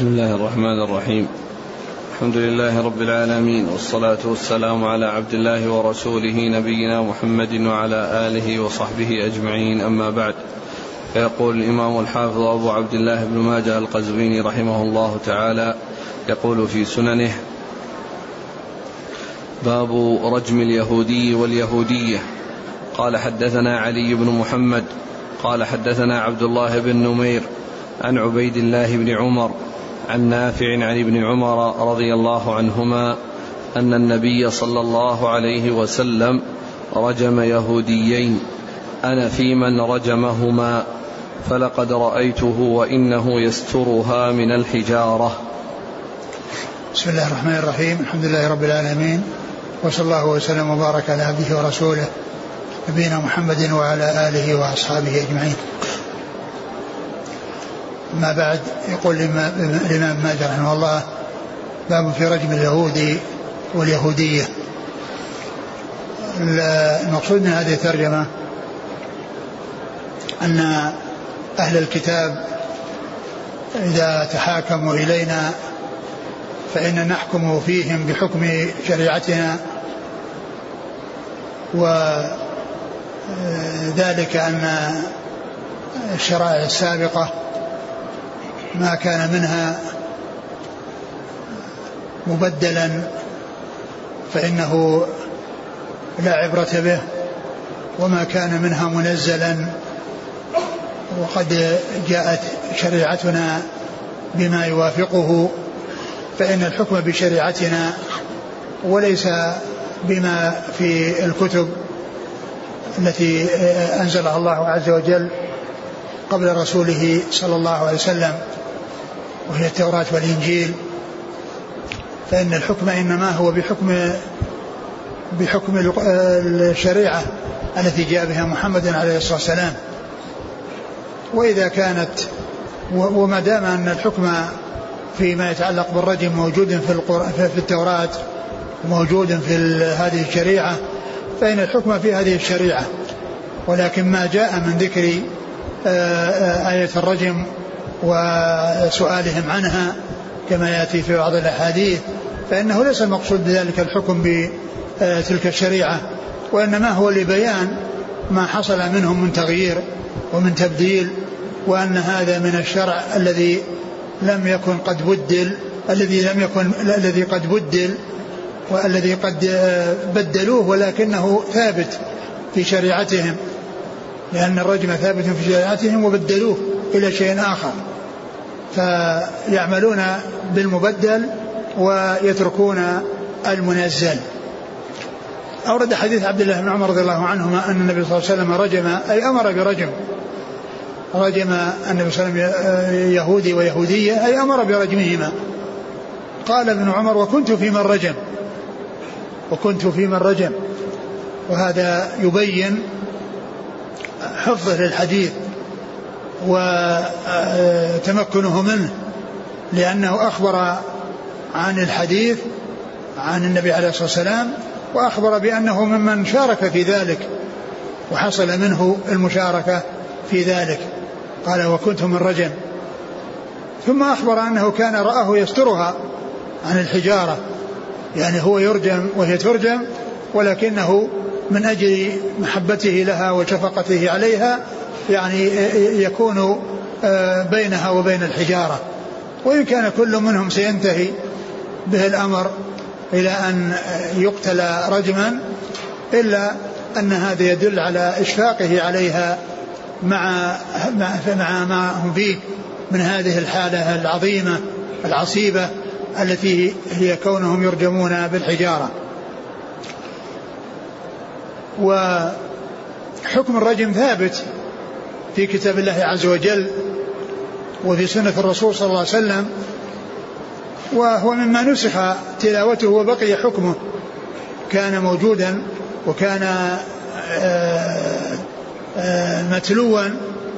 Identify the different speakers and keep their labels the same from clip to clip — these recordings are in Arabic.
Speaker 1: بسم الله الرحمن الرحيم. الحمد لله رب العالمين والصلاة والسلام على عبد الله ورسوله نبينا محمد وعلى آله وصحبه أجمعين. أما بعد فيقول الإمام الحافظ أبو عبد الله بن ماجه القزويني رحمه الله تعالى يقول في سننه باب رجم اليهودي واليهودية. قال حدثنا علي بن محمد قال حدثنا عبد الله بن نمير عن عبيد الله بن عمر عن نافع عن ابن عمر رضي الله عنهما أن النبي صلى الله عليه وسلم رجم يهوديين أنا في من رجمهما فلقد رأيته وإنه يسترها من الحجارة.
Speaker 2: بسم الله الرحمن الرحيم الحمد لله رب العالمين وصلى الله وسلم وبارك على عبده ورسوله نبينا محمد وعلى آله وأصحابه أجمعين. أما بعد يقول الإمام ماجد رحمه الله باب في رجم اليهود واليهودية. المقصود من هذه الترجمة أن أهل الكتاب إذا تحاكموا إلينا فإن نحكم فيهم بحكم شريعتنا وذلك أن الشرائع السابقة ما كان منها مبدلا فإنه لا عبرة به وما كان منها منزلا وقد جاءت شريعتنا بما يوافقه فإن الحكم بشريعتنا وليس بما في الكتب التي أنزلها الله عز وجل قبل رسوله صلى الله عليه وسلم. وهي التوراة والإنجيل فإن الحكم إنما هو بحكم بحكم الشريعة التي جاء بها محمد عليه الصلاة والسلام. وإذا كانت وما دام أن الحكم فيما يتعلق بالرجم موجود في في التوراة موجود في هذه الشريعة فإن الحكم في هذه الشريعة. ولكن ما جاء من ذكر آية الرجم وسؤالهم عنها كما يأتي في بعض الأحاديث فإنه ليس المقصود بذلك الحكم بتلك الشريعة وإنما هو لبيان ما حصل منهم من تغيير ومن تبديل وأن هذا من الشرع الذي لم يكن قد بدل الذي لم يكن الذي قد بدل والذي قد بدلوه ولكنه ثابت في شريعتهم لأن الرجم ثابت في شريعتهم وبدلوه. إلى شيء آخر. فيعملون بالمبدل ويتركون المنزل. أورد حديث عبد الله بن عمر رضي الله عنهما أن النبي صلى الله عليه وسلم رجم أي أمر برجم. رجم النبي صلى الله عليه وسلم يهودي ويهودية أي أمر برجمهما. قال ابن عمر وكنت في من رجم. وكنت في من رجم. وهذا يبين حفظه للحديث. وتمكنه منه لأنه أخبر عن الحديث عن النبي عليه الصلاة والسلام وأخبر بأنه ممن شارك في ذلك وحصل منه المشاركة في ذلك. قال وكنت من رجم ثم أخبر أنه كان رآه يسترها عن الحجارة يعني هو يرجم وهي ترجم ولكنه من أجل محبته لها وشفقته عليها يعني يكون آه، بينها وبين الحجارة. وإن كان كل منهم سينتهي به الأمر إلى أن يقتل رجما إلا أن هذا يدل على إشفاقه عليها مع مع ما هم فيه من هذه الحالة العظيمة العصيبة التي هي كونهم يرجمون بالحجارة. وحكم الرجم ثابت. في كتاب الله عز وجل وفي سنة الرسول صلى الله عليه وسلم وهو مما نسخ تلاوته وبقي حكمه. كان موجودا وكان آه، آه، متلوا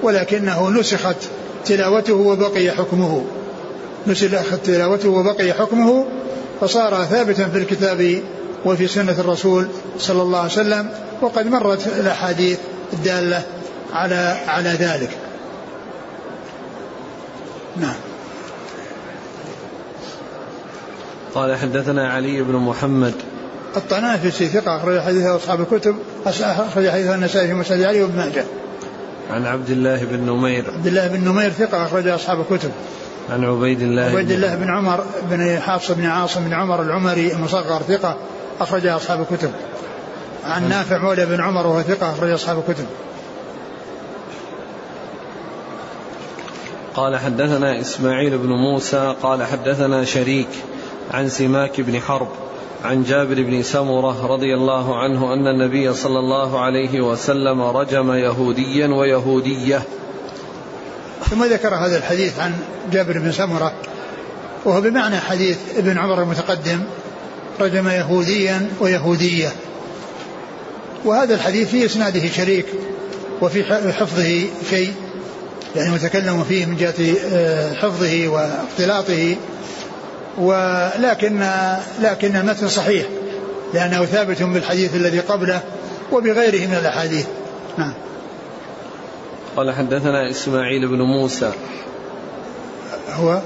Speaker 2: ولكنه نسخت تلاوته وبقي حكمه. نسخت تلاوته وبقي حكمه فصار ثابتا في الكتاب وفي سنة الرسول صلى الله عليه وسلم وقد مرت الأحاديث الدالة على على ذلك نعم
Speaker 1: قال حدثنا علي بن محمد
Speaker 2: الطنافسي ثقة أخرج حديثه أصحاب الكتب أخرج حديثه النسائي في مسند علي وابن ماجه.
Speaker 1: عن عبد الله بن نمير
Speaker 2: عبد الله بن نمير ثقة أخرج أصحاب الكتب.
Speaker 1: عن عبيد الله
Speaker 2: عبيد الله بن عمر بن حافص بن عاصم بن عمر العمري المصغر ثقة أخرج أصحاب الكتب. عن نافع مولى بن عمر وهو ثقة أخرج أصحاب الكتب.
Speaker 1: قال حدثنا إسماعيل بن موسى قال حدثنا شريك عن سماك بن حرب عن جابر بن سمرة رضي الله عنه أن النبي صلى الله عليه وسلم رجم يهوديا ويهودية.
Speaker 2: ثم ذكر هذا الحديث عن جابر بن سمرة وهو بمعنى حديث ابن عمر المتقدم رجم يهوديا ويهودية. وهذا الحديث في إسناده شريك وفي حفظه شيء. يعني متكلم فيه من جهة آه، حفظه واختلاطه ولكن لكن المتن صحيح لأنه ثابت بالحديث الذي قبله وبغيره من الأحاديث. نعم.
Speaker 1: قال حدثنا إسماعيل بن موسى.
Speaker 2: هو؟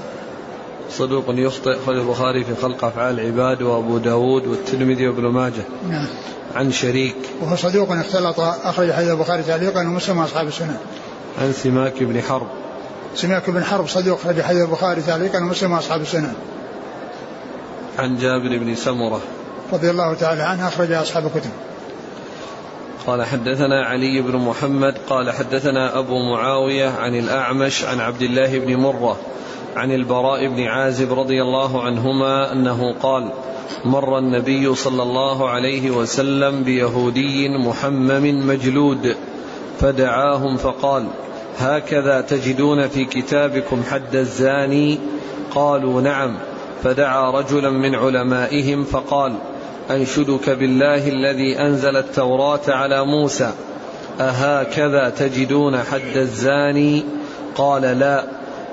Speaker 1: صدوق يخطئ خرج البخاري في خلق أفعال العباد وأبو داود والترمذي وابن ماجه.
Speaker 2: نعم.
Speaker 1: عن شريك.
Speaker 2: وهو صدوق اختلط أخرج حديث البخاري تعليقا ومسلم وأصحاب السنة.
Speaker 1: عن سماك بن حرب.
Speaker 2: سماك بن حرب صدوق أخرج حديث البخاري تعليقا ومسلم وأصحاب السنة
Speaker 1: عن جابر بن سمرة.
Speaker 2: رضي الله تعالى عنه أخرج أصحاب الكتب.
Speaker 1: قال حدثنا علي بن محمد قال حدثنا أبو معاوية عن الأعمش عن عبد الله بن مرة عن البراء بن عازب رضي الله عنهما أنه قال مر النبي صلى الله عليه وسلم بيهودي محمم مجلود. فدعاهم فقال هكذا تجدون في كتابكم حد الزاني؟ قالوا نعم. فدعا رجلا من علمائهم فقال أنشدك بالله الذي أنزل التوراة على موسى. أهكذا تجدون حد الزاني؟ قال لا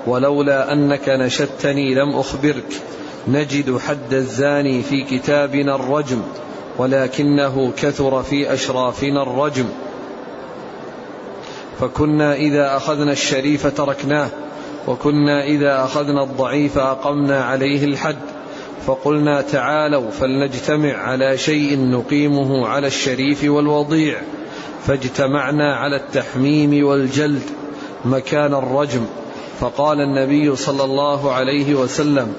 Speaker 1: ولولا أنك نشدتني لم أخبرك. نجد حد الزاني في كتابنا الرجم ولكنه كثر في أشرافنا الرجم. فكنا إذا أخذنا الشريف تركناه وكنا إذا أخذنا الضعيف أقمنا عليه الحد فقلنا تعالوا فلنجتمع على شيء نقيمه على الشريف والوضيع فاجتمعنا على التحميم والجلد مكان الرجم فقال النبي صلى الله عليه وسلم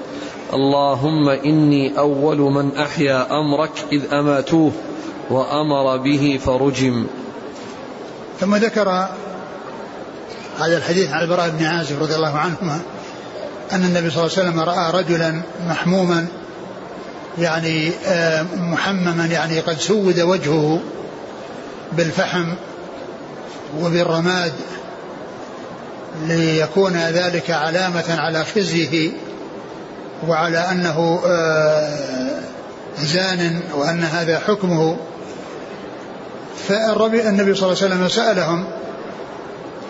Speaker 1: اللهم إني أول من أحيا أمرك إذ أماتوه وأمر به فرجم.
Speaker 2: ثم ذكر هذا الحديث عن البراء بن عازب رضي الله عنهما أن النبي صلى الله عليه وسلم رأى رجلا محموما يعني آه، محمما يعني قد سود وجهه بالفحم وبالرماد ليكون ذلك علامة على خزيه وعلى أنه آه، زان وأن هذا حكمه. فالنبي صلى الله عليه وسلم سألهم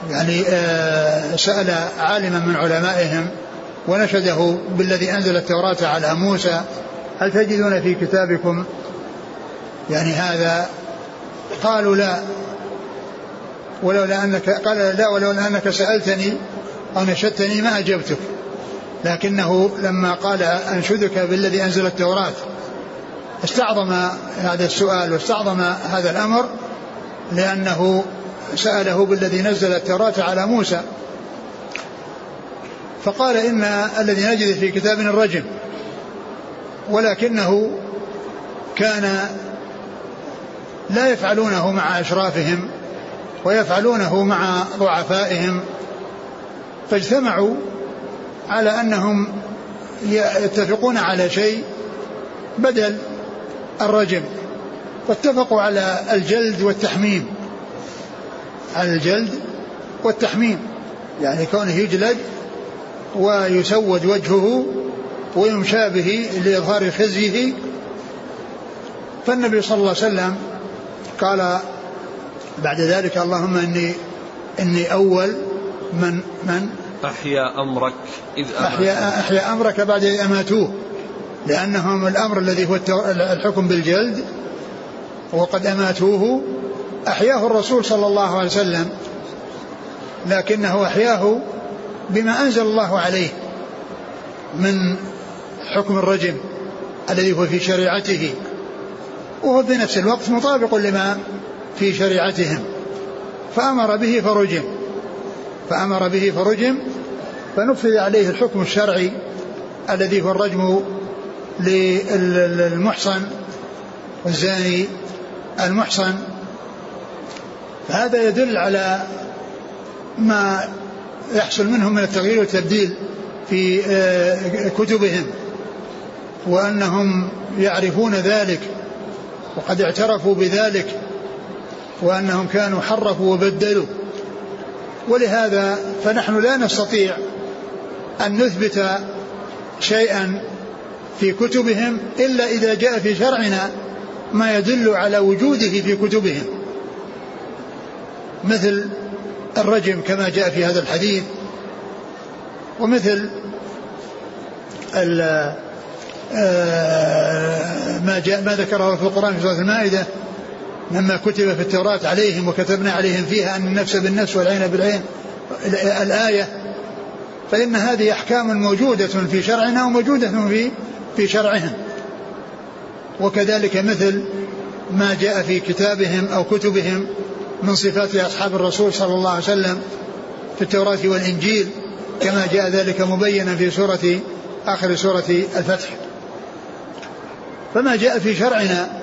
Speaker 2: يعني آه، سأل عالما من علمائهم ونشده بالذي أنزل التوراة على موسى هل تجدون في كتابكم يعني هذا؟ قالوا لا. ولولا أنك قال لا ولولا أنك سألتني أو نشدتني ما أجبتك. لكنه لما قال أنشدك بالذي أنزل التوراة استعظم هذا السؤال واستعظم هذا الأمر لأنه سأله بالذي نزل التوراة على موسى. فقال إن الذي نجد في كتابنا الرجم ولكنه كان لا يفعلونه مع أشرافهم ويفعلونه مع ضعفائهم. فاجتمعوا على أنهم يتفقون على شيء بدل الرجم. واتفقوا على الجلد والتحميم. على الجلد والتحميم. يعني كونه يجلد ويسود وجهه ويمشى به لإظهار خزيه. فالنبي صلى الله عليه وسلم قال بعد ذلك اللهم إني إني أول من من
Speaker 1: أحيا أمرك إذ
Speaker 2: أحيا, أحيا أمرك بعد إذ أماتوه. لأنهم الأمر الذي هو الحكم بالجلد وقد أماتوه أحياه الرسول صلى الله عليه وسلم لكنه أحياه بما أنزل الله عليه من حكم الرجم الذي هو في شريعته وهو في نفس الوقت مطابق لما في شريعتهم. فأمر به فرجم فأمر به فرجم فنفذ عليه الحكم الشرعي الذي هو الرجم للمحصن والزاني المحصن. فهذا يدل على ما يحصل منهم من التغيير والتبديل في آه، كتبهم وأنهم يعرفون ذلك وقد اعترفوا بذلك وأنهم كانوا حرفوا وبدلوا. ولهذا فنحن لا نستطيع أن نثبت شيئا في كتبهم إلا إذا جاء في شرعنا ما يدل على وجوده في كتبهم. مثل الرجم كما جاء في هذا الحديث ومثل آه، ما جاء ما ذكره في القرآن في سورة المائدة مما كتب في التوراة عليهم وكتبنا عليهم فيها أن النفس بالنفس والعين بالعين الآية. فإن هذه أحكام موجودة في شرعنا وموجودة في في شرعهم. وكذلك مثل ما جاء في كتابهم أو كتبهم من صفات أصحاب الرسول صلى الله عليه وسلم في التوراة والإنجيل كما جاء ذلك مبينا في سورة آخر سورة الفتح. فما جاء في شرعنا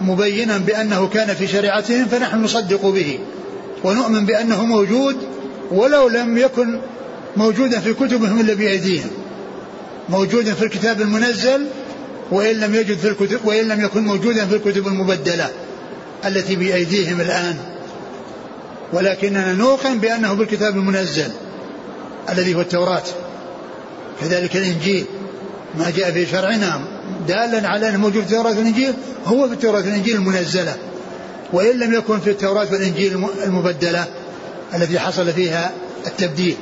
Speaker 2: مبينا بأنه كان في شريعتهم فنحن نصدق به ونؤمن بأنه موجود ولو لم يكن موجودا في كتبهم إلا بأيديهم موجودا في الكتاب المنزل وإن لم يجد في الكتب وإن لم يكن موجودا في الكتب المبدلة التي بأيديهم الآن. ولكننا نوقن بأنه بالكتاب المنزل الذي هو التوراة. كذلك الإنجيل. ما جاء في شرعنا دالا على أنه موجود في التوراة والإنجيل هو في التوراة والإنجيل المنزلة. وإن لم يكن في التوراة والإنجيل المبدلة التي حصل فيها التبديل.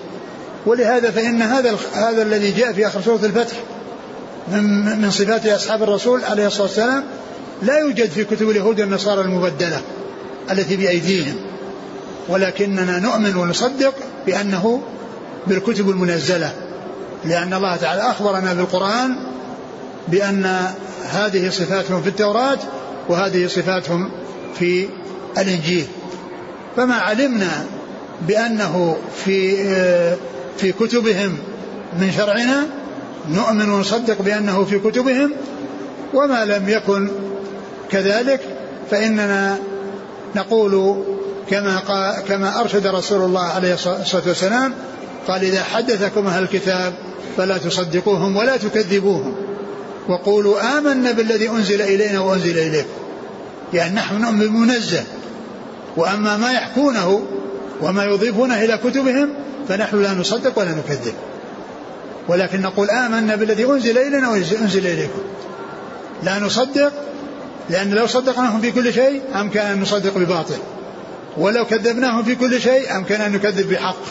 Speaker 2: ولهذا فإن هذا هذا الذي جاء في آخر سورة الفتح من من صفات أصحاب الرسول عليه الصلاة والسلام لا يوجد في كتب اليهود والنصارى المبدلة التي بأيديهم. ولكننا نؤمن ونصدق بأنه بالكتب المنزلة لأن الله تعالى أخبرنا بالقرآن بأن هذه صفاتهم في التوراة وهذه صفاتهم في الإنجيل. فما علمنا بأنه في في كتبهم من شرعنا نؤمن ونصدق بأنه في كتبهم وما لم يكن كذلك فإننا نقول كما كما أرشد رسول الله عليه الصلاة والسلام قال إذا حدثكم أهل الكتاب فلا تصدقوهم ولا تكذبوهم وقولوا آمنا بالذي أنزل إلينا وأنزل إليكم يعني نحن نؤمن بالمنزل وأما ما يحكونه وما يضيفونه إلى كتبهم فنحن لا نصدق ولا نكذب. ولكن نقول آمنا بالذي أنزل إلينا وأنزل إليكم. لا نصدق لأن لو صدقناهم في كل شيء أمكن أن نصدق بباطل. ولو كذبناهم في كل شيء أمكن أن نكذب بحق.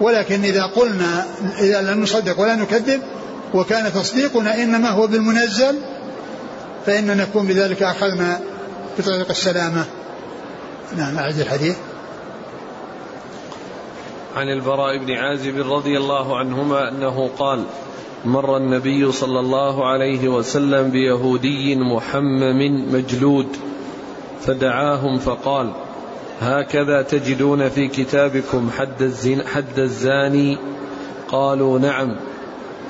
Speaker 2: ولكن إذا قلنا إذا لم نصدق ولا نكذب وكان تصديقنا إنما هو بالمنزل فإن نكون بذلك أخذنا بطريق السلامة. نعم أعد الحديث.
Speaker 1: عن البراء بن عازب رضي الله عنهما أنه قال مر النبي صلى الله عليه وسلم بيهودي محمم مجلود فدعاهم فقال هكذا تجدون في كتابكم حد, الزين حد الزاني؟ قالوا نعم.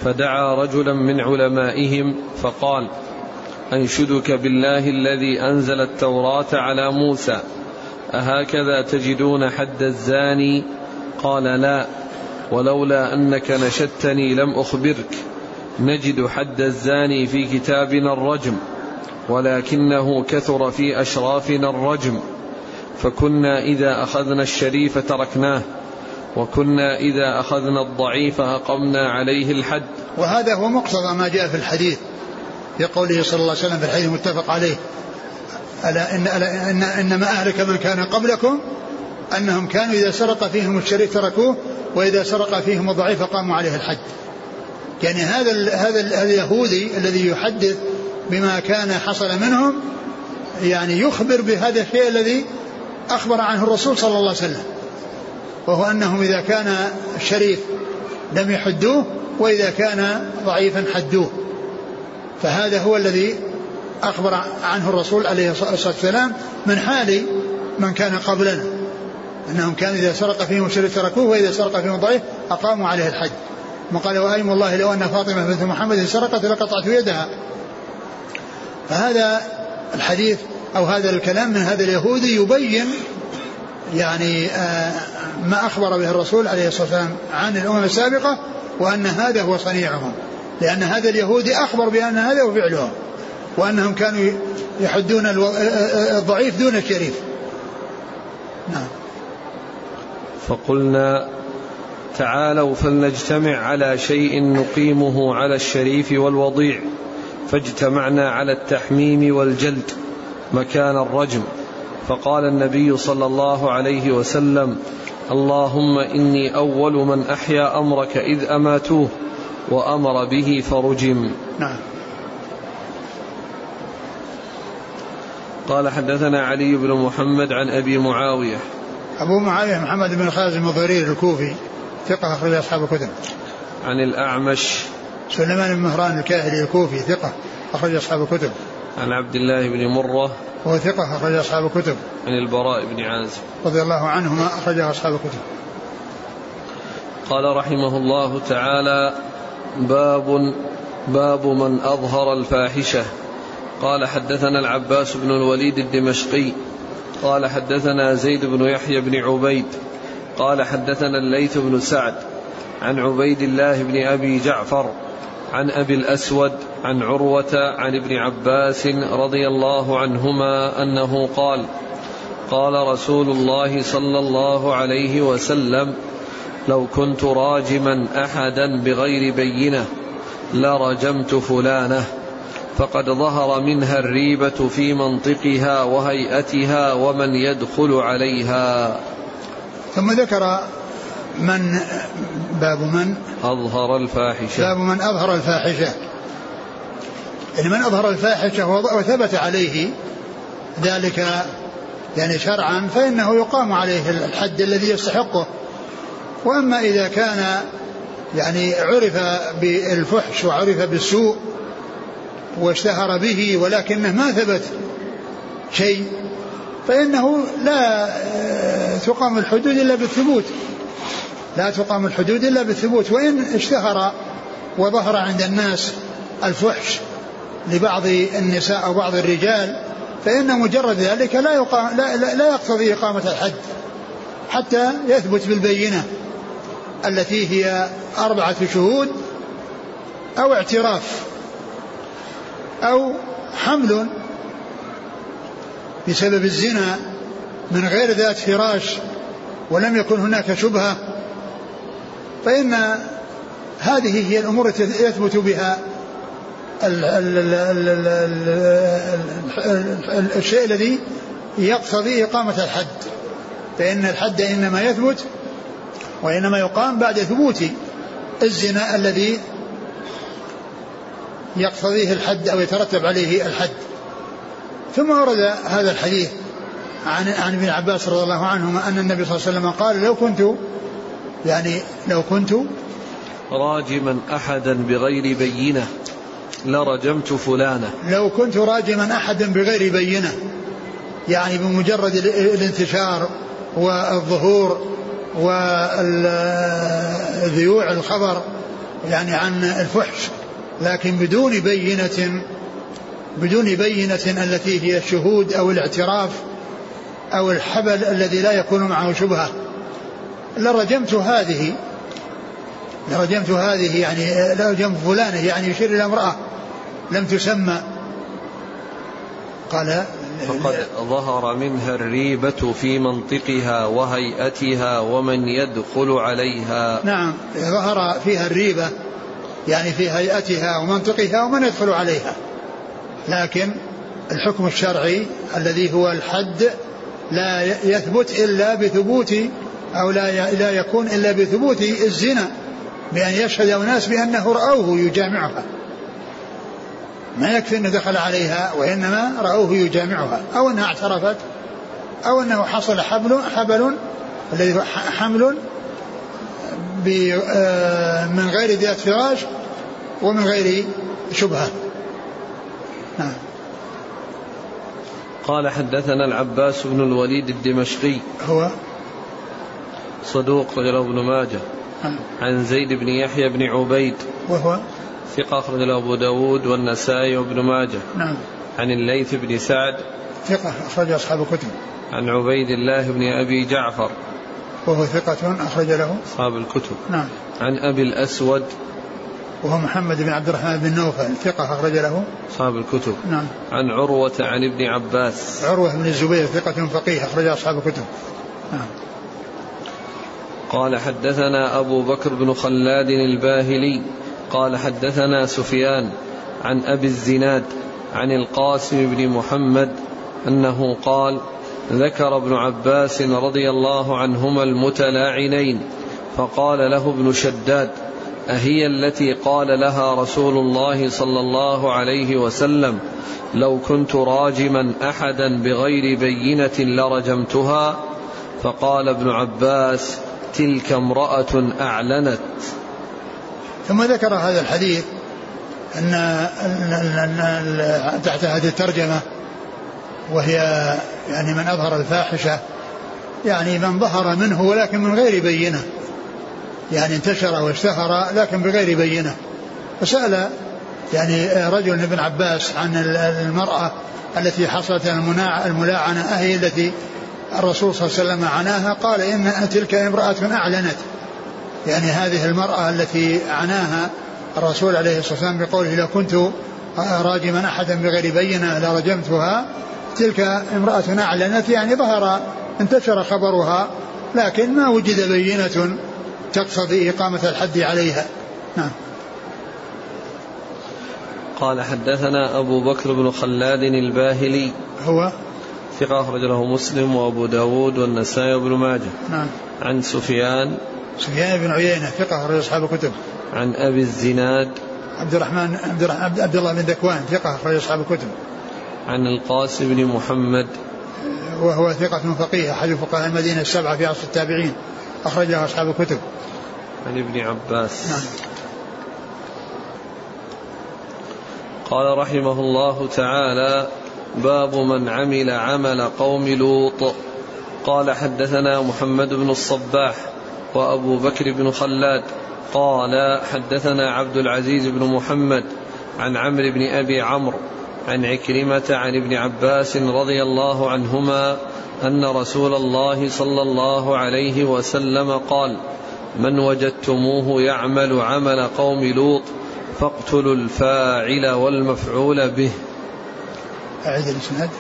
Speaker 1: فدعا رجلا من علمائهم فقال أنشدك بالله الذي أنزل التوراة على موسى أهكذا تجدون حد الزاني؟ قال لا ولولا أنك نشدتني لم أخبرك. نجد حد الزاني في كتابنا الرجم ولكنه كثر في أشرافنا الرجم. فكنا إذا أخذنا الشريف تركناه وكنا إذا أخذنا الضعيف أقمنا عليه الحد.
Speaker 2: وهذا هو مقتضى ما جاء في الحديث في قوله صلى الله عليه وسلم في الحديث المتفق عليه ألا إن, ألا إن إنما أهلك من كان قبلكم أنهم كانوا إذا سرق فيهم الشريف تركوه وإذا سرق فيهم الضعيف قاموا عليه الحد. يعني هذا هذا اليهودي الذي يحدث بما كان حصل منهم يعني يخبر بهذا الشيء الذي أخبر عنه الرسول صلى الله عليه وسلم. وهو أنهم إذا كان الشريف لم يحدوه وإذا كان ضعيفا حدوه. فهذا هو الذي أخبر عنه الرسول عليه الصلاة والسلام من حال من كان قبلنا. أنهم كانوا إذا سرق فيهم شر تركوه وإذا سرق فيهم ضعيف أقاموا عليه الحج. من قال وأيم الله لو أن فاطمة بنت محمد سرقت لقطعت يدها. فهذا الحديث أو هذا الكلام من هذا اليهودي يبين يعني آه، ما أخبر به الرسول عليه الصلاة والسلام عن الأمم السابقة وأن هذا هو صنيعهم. لأن هذا اليهودي أخبر بأن هذا هو فعلهم. وأنهم كانوا يحدون الضعيف دون الشريف. نعم.
Speaker 1: فقلنا تعالوا فلنجتمع على شيء نقيمه على الشريف والوضيع فاجتمعنا على التحميم والجلد مكان الرجم. فقال النبي صلى الله عليه وسلم اللهم إني أول من أحيا أمرك إذ أماتوه وأمر به فرجم.
Speaker 2: نعم.
Speaker 1: قال حدثنا علي بن محمد عن أبي معاوية
Speaker 2: أبو معاوية محمد بن خازم الضرير الكوفي ثقة أخرج أصحاب الكتب.
Speaker 1: عن الأعمش.
Speaker 2: سليمان بن مهران الكاهلي الكوفي ثقة أخرج أصحاب الكتب.
Speaker 1: عن عبد الله بن مرة.
Speaker 2: وهو ثقة أخرج أصحاب الكتب.
Speaker 1: عن البراء بن عازب.
Speaker 2: رضي الله عنهما أخرج أصحاب الكتب.
Speaker 1: قال رحمه الله تعالى باب باب من أظهر الفاحشة. قال حدثنا العباس بن الوليد الدمشقي قال حدثنا زيد بن يحيى بن عبيد قال حدثنا الليث بن سعد عن عبيد الله بن أبي جعفر عن أبي الأسود عن عروة عن ابن عباس رضي الله عنهما أنه قال قال رسول الله صلى الله عليه وسلم لو كنت راجما أحدا بغير بينة لرجمت فلانة. فقد ظهر منها الريبة في منطقها وهيئتها ومن يدخل عليها.
Speaker 2: ثم ذكر من باب من؟
Speaker 1: أظهر الفاحشة.
Speaker 2: باب من أظهر الفاحشة. يعني من أظهر الفاحشة وثبت عليه ذلك يعني شرعا فإنه يقام عليه الحد الذي يستحقه. وأما إذا كان يعني عرف بالفحش وعرف بالسوء واشتهر به ولكنه ما ثبت شيء فإنه لا آه، تقام الحدود إلا بالثبوت. لا تقام الحدود إلا بالثبوت. وإن اشتهر وظهر عند الناس الفحش لبعض النساء أو بعض الرجال فإن مجرد ذلك لا, يقام لا, لا, لا يقتضي إقامة الحد حتى يثبت بالبينة التي هي أربعة شهود أو اعتراف. أو حمل بسبب الزنا من غير ذات فراش ولم يكن هناك شبهة فإن هذه هي الأمور التي يثبت بها الشيء الذي يقتضي إقامة الحد. فإن الحد إنما يثبت وإنما يقام بعد ثبوت الزنا الذي يقتضيه الحد أو يترتب عليه الحد. ثم ورد هذا الحديث عن عن ابن عباس رضي الله عنهما أن النبي صلى الله عليه وسلم قال لو كنت يعني لو كنت
Speaker 1: راجما أحدا بغير بينة لرجمت فلانة.
Speaker 2: لو كنت راجما أحدا بغير بينة يعني بمجرد الانتشار والظهور وذيوع الخبر يعني عن الفحش. لكن بدون بينة بدون بينة التي هي الشهود أو الاعتراف أو الحبل الذي لا يكون معه شبهة. لرجمت هذه لرجمت هذه يعني لرجمت فلانة يعني يشير إلى امرأة لم تسمى. قال
Speaker 1: فقد ظهر منها الريبة في منطقها وهيئتها ومن يدخل عليها.
Speaker 2: نعم ظهر فيها الريبة. يعني في هيئتها ومنطقها ومن يدخل عليها. لكن الحكم الشرعي الذي هو الحد لا يثبت إلا بثبوت أو لا لا يكون إلا بثبوت الزنا بأن يشهد أناس بأنه رأوه يجامعها. ما يكفي أنه دخل عليها وإنما رأوه يجامعها. أو أنها اعترفت أو أنه حصل حبل حبل الذي هو حمل من غير ذات فراش ومن غير شبهة. نعم.
Speaker 1: قال حدثنا العباس بن الوليد الدمشقي.
Speaker 2: هو؟
Speaker 1: صدوق رجل ابن ماجه. نعم. عن زيد بن يحيى بن عبيد.
Speaker 2: وهو؟
Speaker 1: ثقة أخرج له أبو داود والنسائي وابن ماجه.
Speaker 2: نعم.
Speaker 1: عن الليث بن سعد.
Speaker 2: ثقة أخرج أصحاب الكتب.
Speaker 1: عن عبيد الله بن أبي جعفر.
Speaker 2: وهو ثقة أخرج له.
Speaker 1: أصحاب الكتب.
Speaker 2: نعم.
Speaker 1: عن أبي الأسود.
Speaker 2: وهو محمد بن عبد الرحمن بن نوفل ثقة أخرج له.
Speaker 1: أصحاب الكتب.
Speaker 2: نعم.
Speaker 1: عن عروة عن ابن عباس.
Speaker 2: عروة بن الزبير ثقة فقيه أخرج أصحاب الكتب. نعم.
Speaker 1: قال حدثنا أبو بكر بن خلاد الباهلي. قال حدثنا سفيان عن أبي الزناد عن القاسم بن محمد أنه قال ذكر ابن عباس رضي الله عنهما المتلاعنين فقال له ابن شداد أهي التي قال لها رسول الله صلى الله عليه وسلم لو كنت راجما أحدا بغير بينة لرجمتها؟ فقال ابن عباس تلك امرأة أعلنت.
Speaker 2: ثم ذكر هذا الحديث أن, تحت هذه الترجمة وهي يعني من أظهر الفاحشة يعني من ظهر منه ولكن من غير بينة. يعني انتشر واشتهر لكن بغير بينة. فسأل يعني رجل ابن عباس عن المرأة التي حصلت الملاعنة أهي التي الرسول صلى الله عليه وسلم عناها قال إن تلك امرأة أعلنت. يعني هذه المرأة التي عناها الرسول عليه الصلاة والسلام بقوله لو كنت راجما أحدا بغير بينة لرجمتها تلك امرأة أعلنت يعني ظهر انتشر خبرها لكن ما وجد بينة تقتضي إقامة الحد عليها. نعم.
Speaker 1: قال حدثنا أبو بكر بن خلاد الباهلي.
Speaker 2: هو؟
Speaker 1: ثقة أخرج له مسلم وأبو داود والنسائي وابن ماجه.
Speaker 2: نعم.
Speaker 1: عن سفيان.
Speaker 2: سفيان بن عيينة ثقة أخرج أصحاب الكتب.
Speaker 1: عن أبي الزناد.
Speaker 2: عبد الرحمن عبد, عبد الله بن ذكوان ثقة أخرج أصحاب الكتب.
Speaker 1: عن القاسم بن محمد.
Speaker 2: وهو ثقة فقيه أحد فقهاء المدينة السبعة في عصر التابعين. أخرجه أصحاب الكتب.
Speaker 1: عن ابن عباس.
Speaker 2: نعم.
Speaker 1: قال رحمه الله تعالى باب من عمل عمل قوم لوط. قال حدثنا محمد بن الصباح وأبو بكر بن خلاد. قال حدثنا عبد العزيز بن محمد عن عمرو بن أبي عمرو عن عكرمة عن ابن عباس رضي الله عنهما أن رسول الله صلى الله عليه وسلم قال من وجدتموه يعمل عمل قوم لوط فاقتلوا الفاعل والمفعول به.
Speaker 2: أعد الإسناد.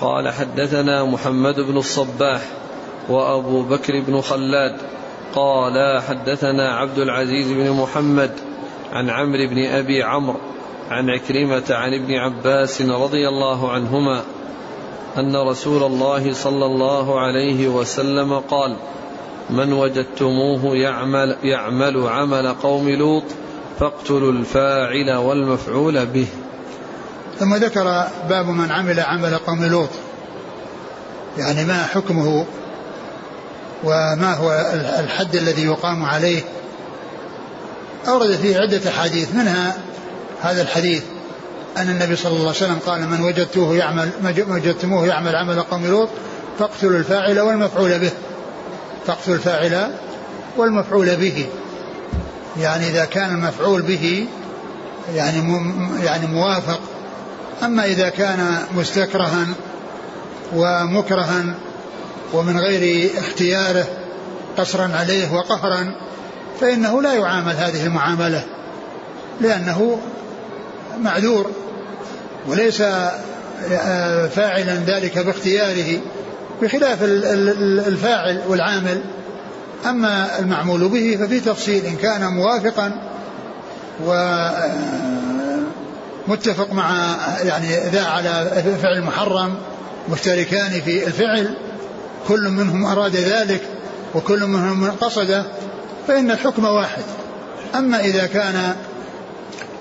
Speaker 1: قال حدثنا محمد بن الصباح وأبو بكر بن خلاد قال حدثنا عبد العزيز بن محمد عن عمرو بن أبي عمرو عن عكرمة عن ابن عباس رضي الله عنهما أن رسول الله صلى الله عليه وسلم قال من وجدتموه يعمل, يعمل عمل قوم لوط فاقتلوا الفاعل والمفعول به.
Speaker 2: ثم ذكر باب من عمل عمل قوم لوط. يعني ما حكمه وما هو الحد الذي يقام عليه. أورد فيه عدة أحاديث منها هذا الحديث أن النبي صلى الله عليه وسلم قال من وجدتوه يعمل وجدتموه يعمل عمل قوم لوط فاقتلوا الفاعل والمفعول به. فاقتلوا الفاعل والمفعول به. يعني إذا كان المفعول به يعني يعني موافق. أما إذا كان مستكرها ومكرها ومن غير اختياره قصرا عليه وقهرا فإنه لا يعامل هذه المعاملة لأنه معذور وليس فاعلا ذلك باختياره بخلاف الفاعل والعامل. أما المعمول به ففي تفصيل إن كان موافقا ومتفق مع يعني ذا على فعل محرم مشتركان في الفعل كل منهم أراد ذلك وكل منهم قصده فإن الحكم واحد. أما إذا كان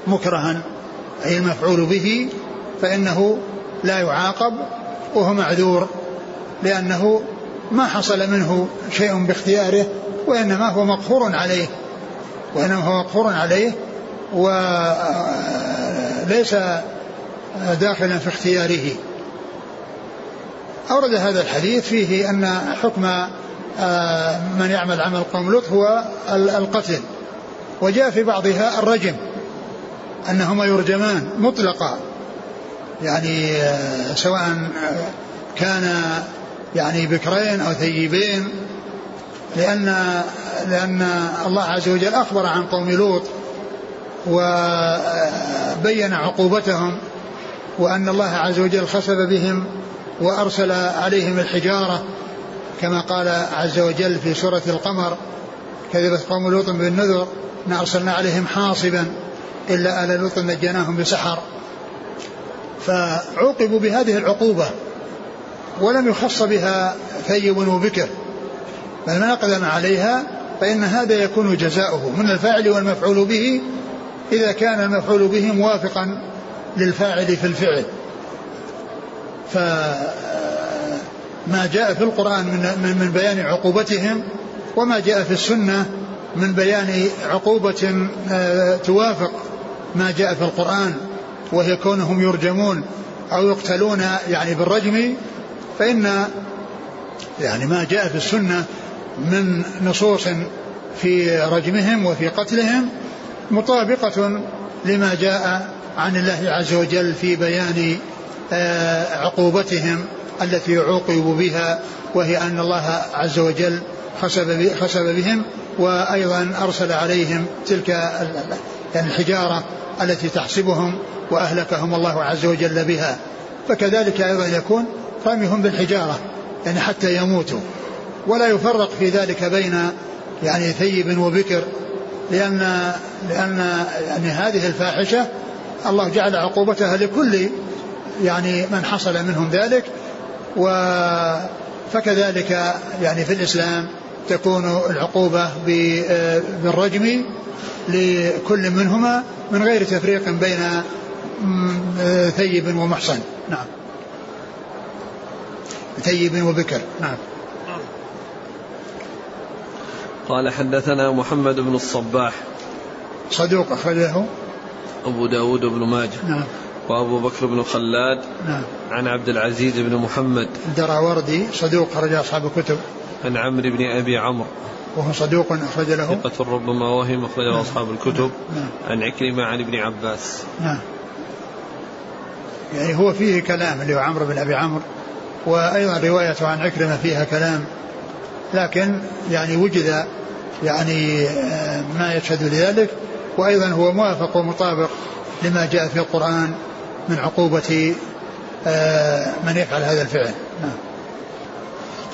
Speaker 2: مكرها أي المفعول به فإنه لا يعاقب وهو معذور لأنه ما حصل منه شيء باختياره وإنما هو مقهور عليه وإنما هو مقهور عليه وليس داخلا في اختياره. أورد هذا الحديث فيه أن حكم آه، من يعمل عمل قوم لوط هو القتل وجاء في بعضها الرجم. أنهما يرجمان مطلقا. يعني آه، سواء كان يعني بكرين أو ثيبين لأن لأن الله عز وجل أخبر عن قوم لوط وبين عقوبتهم وأن الله عز وجل خسف بهم وأرسل عليهم الحجارة كما قال عز وجل في سورة القمر كذبت قوم لوط بالنذر أرسلنا عليهم حاصبا. إلا آل لوط نجيناهم بسحر. فعوقبوا بهذه العقوبة ولم يخص بها ثيب وبكر بل ما أقدم عليها فإن هذا يكون جزاؤه من الفاعل والمفعول به إذا كان المفعول به موافقا للفاعل في الفعل. فما جاء في القرآن من, من بيان عقوبتهم وما جاء في السنة من بيان عقوبة آه، توافق ما جاء في القرآن وهي كونهم يرجمون أو يقتلون يعني بالرجم فإن يعني ما جاء في السنة من نصوص في رجمهم وفي قتلهم مطابقة لما جاء عن الله عز وجل في بيان آه، عقوبتهم التي عوقبوا بها وهي أن الله عز وجل خسب بهم وأيضا أرسل عليهم تلك يعني الحجارة التي تحسبهم وأهلكهم الله عز وجل بها. فكذلك أيضا يكون رميهم بالحجارة يعني حتى يموتوا. ولا يفرق في ذلك بين يعني ثيب وبكر لأن لأن يعني هذه الفاحشة الله جعل عقوبتها لكل يعني من حصل منهم ذلك. و فكذلك يعني في الإسلام تكون العقوبة بالرجم لكل منهما من غير تفريق بين ثيب ومحصن. نعم. ثيب وبكر. نعم.
Speaker 1: قال حدثنا محمد بن الصباح.
Speaker 2: صدوق أخرجه.
Speaker 1: أبو داود بن ماجه.
Speaker 2: نعم.
Speaker 1: وأبو بكر بن خلاد.
Speaker 2: نعم.
Speaker 1: عن عبد العزيز بن محمد.
Speaker 2: الدراوردي صدوق خرج أصحاب الكتب.
Speaker 1: عن عمرو بن أبي عمرو.
Speaker 2: وهو صدوق أخرج له.
Speaker 1: ثقة ربما وهم أخرج له نعم. أصحاب الكتب.
Speaker 2: نعم.
Speaker 1: عن عكرمة عن ابن عباس.
Speaker 2: نعم. يعني هو فيه كلام اللي هو عمرو بن أبي عمرو. وأيضا روايته عن عكرمة فيها كلام. لكن يعني وجد يعني آه، ما يشهد لذلك. وأيضا هو موافق ومطابق لما جاء في القرآن من عقوبة آه، من يفعل هذا الفعل. نعم.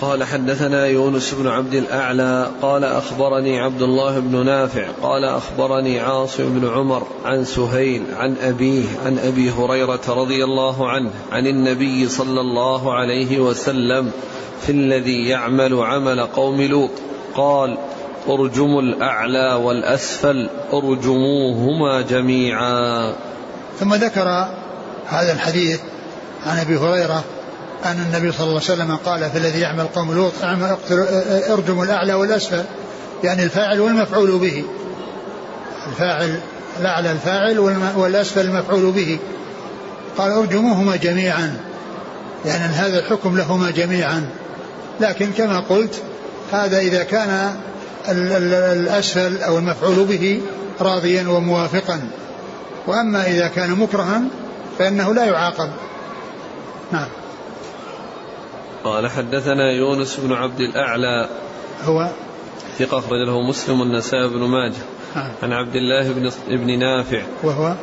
Speaker 1: قال حدثنا يونس بن عبد الأعلى قال أخبرني عبد الله بن نافع قال أخبرني عاصم بن عمر عن سهيل عن أبيه عن أبي هريرة رضي الله عنه عن النبي صلى الله عليه وسلم في الذي يعمل عمل قوم لوط. قال ارجموا الأعلى والأسفل أرجموهما جميعا.
Speaker 2: ثم ذكر هذا الحديث عن أبي هريرة أن النبي صلى الله عليه وسلم قال في الذي يعمل قوم لوط ارجموا الأعلى والأسفل. يعني الفاعل والمفعول به. الفاعل الأعلى الفاعل والأسفل المفعول به. قال أرجموهما جميعا. يعني هذا الحكم لهما جميعا. لكن كما قلت هذا إذا كان الأسفل أو المفعول به راضيا وموافقا. وأما إذا كان مكرها فإنه لا يعاقب. نعم.
Speaker 1: قال حدثنا يونس بن عبد الأعلى.
Speaker 2: هو
Speaker 1: ثقة أخرج له مسلم النسائي بن ماجه.
Speaker 2: نعم.
Speaker 1: عن عبد الله بن ابن نافع.
Speaker 2: وهو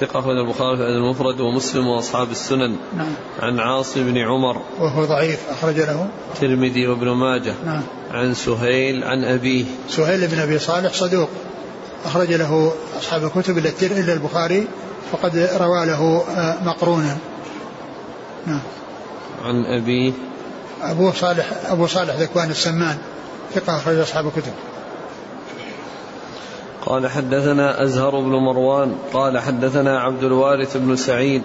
Speaker 1: ثقة أخرج البخاري في المفرد ومسلم وأصحاب السنن.
Speaker 2: نعم.
Speaker 1: عن عاصم بن عمر.
Speaker 2: وهو ضعيف أخرج له
Speaker 1: الترمذي وابن ماجه.
Speaker 2: نعم.
Speaker 1: عن سهيل عن أبيه.
Speaker 2: سهيل بن أبي صالح صدوق. أخرج له أصحاب الكتب إلا البخاري فقد روى له آه، مقرونا. نعم.
Speaker 1: عن أبيه.
Speaker 2: أبو صالح أبو صالح ذكوان السمان ثقة أخرج أصحاب الكتب.
Speaker 1: قال حدثنا أزهر بن مروان قال حدثنا عبد الوارث بن سعيد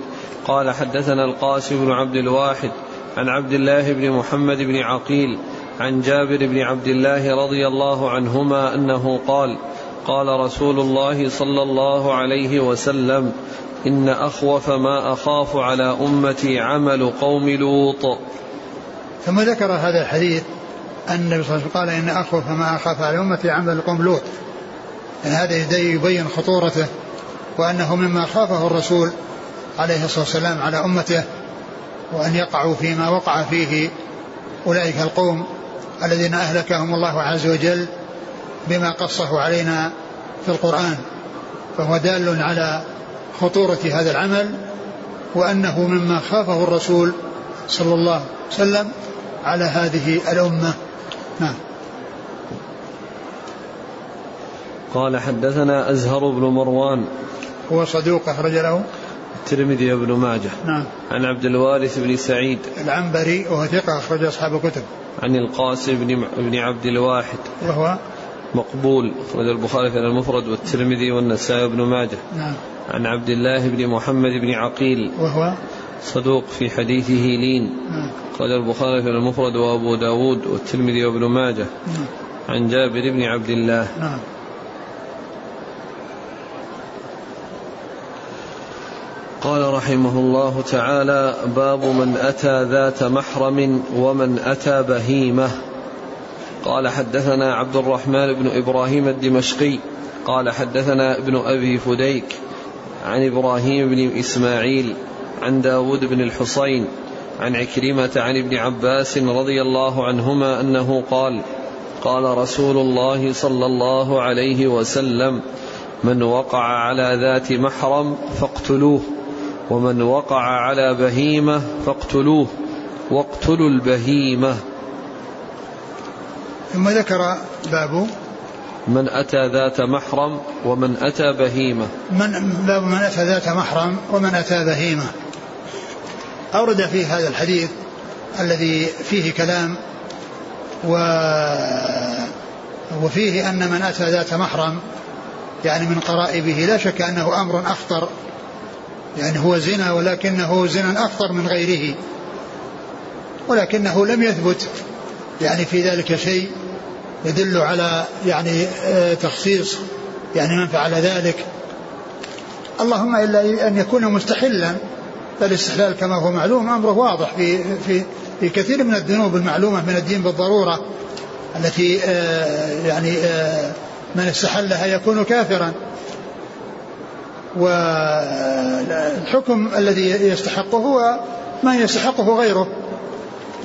Speaker 1: قال حدثنا القاسم بن عبد الواحد عن عبد الله بن محمد بن عقيل عن جابر بن عبد الله رضي الله عنهما أنه قال قال رسول الله صلى الله عليه وسلم إن أخوف ما أخاف على أمتي عمل قوم لوط.
Speaker 2: ثم ذكر هذا الحديث أن النبي صلى الله عليه وسلم قال إن أخوف ما أخاف على أمتي عمل قوم لوط. يعني هذا يبين خطورته وأنه مما خافه الرسول عليه الصلاة والسلام على أمته وأن يقعوا فيما وقع فيه أولئك القوم الذين أهلكهم الله عز وجل بما قصه علينا في القرآن. فهو دال على خطورة هذا العمل وأنه مما خافه الرسول صلى الله عليه وسلم على هذه الأمة. نعم.
Speaker 1: قال حدثنا أزهر بن مروان.
Speaker 2: هو صدوق أخرج له.
Speaker 1: الترمذي وابن ماجه.
Speaker 2: نعم.
Speaker 1: عن عبد الوارث بن سعيد.
Speaker 2: العنبري وهو ثقة أخرج أصحاب الكتب.
Speaker 1: عن القاسم بن بن عبد الواحد.
Speaker 2: وهو
Speaker 1: مقبول. أخرج البخاري في المفرد والترمذي والنسائي وابن ماجه.
Speaker 2: نعم.
Speaker 1: عن عبد الله بن محمد بن عقيل.
Speaker 2: وهو
Speaker 1: صدوق في حديثه لين. أخرج البخاري في المفرد وأبو داود والترمذي وابن ماجه عن جابر بن عبد الله.
Speaker 2: نعم
Speaker 1: قال رحمه الله تعالى باب من أتى ذات محرم ومن أتى بهيمة. قال حدثنا عبد الرحمن بن إبراهيم الدمشقي. قال حدثنا ابن أبي فديك عن إبراهيم بن إسماعيل. عن داود بن الحصين عن عكرمة عن ابن عباس رضي الله عنهما أنه قال قال رسول الله صلى الله عليه وسلم من وقع على ذات محرم فاقتلوه ومن وقع على بهيمة فاقتلوه واقتلوا البهيمة.
Speaker 2: ثم ذكر باب
Speaker 1: من أتى ذات محرم ومن أتى بهيمة.
Speaker 2: من باب من أتى ذات محرم ومن أتى بهيمة. أورد في هذا الحديث الذي فيه كلام و وفيه أن من أتى ذات محرم يعني من قرائبه لا شك أنه أمر أخطر يعني هو زنا ولكنه زنا أخطر من غيره ولكنه لم يثبت يعني في ذلك شيء يدل على يعني آه، تخصيص يعني من فعل ذلك. اللهم إلا أن يكون مستحلا فالاستحلال كما هو معلوم أمره واضح في في في كثير من الذنوب المعلومة من الدين بالضرورة التي آه، يعني آه، من استحلها يكون كافرا. والحكم الذي يستحقه هو ما يستحقه غيره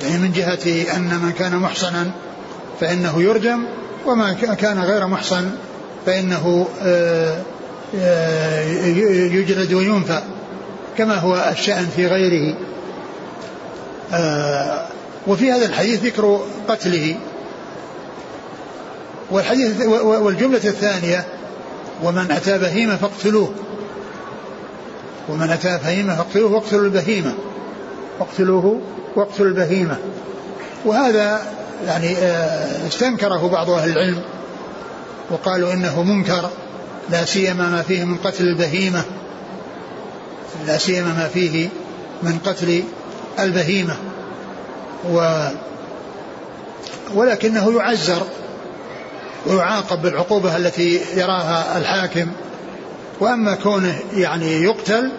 Speaker 2: يعني من جهة أن من كان محصنا فإنه يرجم وما كان غير محصن فإنه آه، يجلد وينفى. كما هو الشأن في غيره. آه، وفي هذا الحديث ذكر قتله. والحديث والجملة الثانية ومن أتى بهيمة فاقتلوه. ومن أتى بهيمة فاقتلوه واقتلوا البهيمة. واقتلوه واقتلوا البهيمة. وهذا يعني آه، استنكره بعض أهل العلم وقالوا إنه منكر لا سيما ما فيه من قتل البهيمة. لا سيما ما فيه من قتل البهيمة. و ولكنه يعزر ويعاقب بالعقوبة التي يراها الحاكم. وأما كونه يعني يقتل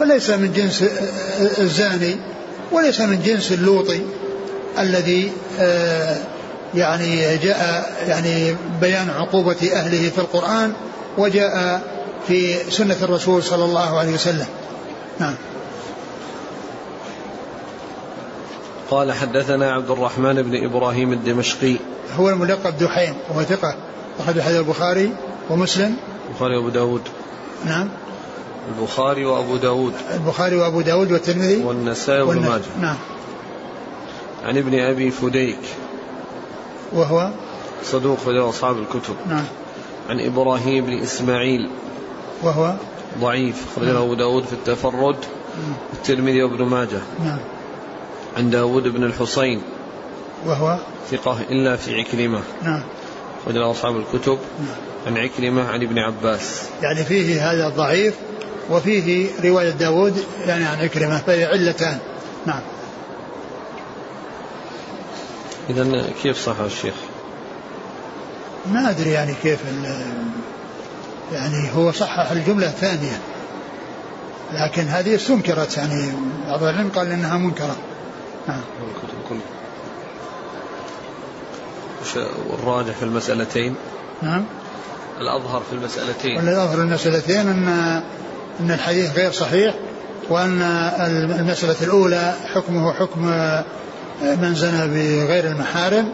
Speaker 2: فليس من جنس الزاني وليس من جنس اللوطي الذي آه، يعني جاء يعني بيان عقوبة أهله في القرآن وجاء في سنة الرسول صلى الله عليه وسلم. نعم.
Speaker 1: قال حدثنا عبد الرحمن بن إبراهيم الدمشقي.
Speaker 2: هو الملقب دحيم وهو ثقة أخرج حديث البخاري ومسلم.
Speaker 1: البخاري وأبو داود.
Speaker 2: نعم.
Speaker 1: البخاري وأبو داود.
Speaker 2: البخاري وأبو داود والترمذي
Speaker 1: والنسائي وابن ماجه.
Speaker 2: نعم.
Speaker 1: عن ابن أبي فديك.
Speaker 2: وهو؟
Speaker 1: صدوق في أصحاب الكتب.
Speaker 2: نعم.
Speaker 1: عن إبراهيم بن إسماعيل.
Speaker 2: وهو؟
Speaker 1: ضعيف. أخرجه. أبو داود في التفرد. الترمذي وابن ماجه.
Speaker 2: نعم.
Speaker 1: عن داود بن الحصين
Speaker 2: وهو؟
Speaker 1: ثقة إلا في عكرمة.
Speaker 2: نعم.
Speaker 1: أخرجه أصحاب الكتب.
Speaker 2: نعم.
Speaker 1: عن عكرمة عن ابن عباس.
Speaker 2: يعني فيه هذا الضعيف وفيه رواية داود يعني عن عكرمة فهي علتان. نعم.
Speaker 1: إذا كيف صح الشيخ؟
Speaker 2: ما أدري يعني كيف يعني هو صحح الجملة الثانية. لكن هذه استنكرت يعني بعض العلم قال إنها منكرة. نعم.
Speaker 1: والراجح في المسألتين؟
Speaker 2: نعم.
Speaker 1: الأظهر في المسألتين.
Speaker 2: والأظهر في المسألتين أن أن الحديث غير صحيح وأن المسألة الأولى حكمه حكم من زنى بغير المحارم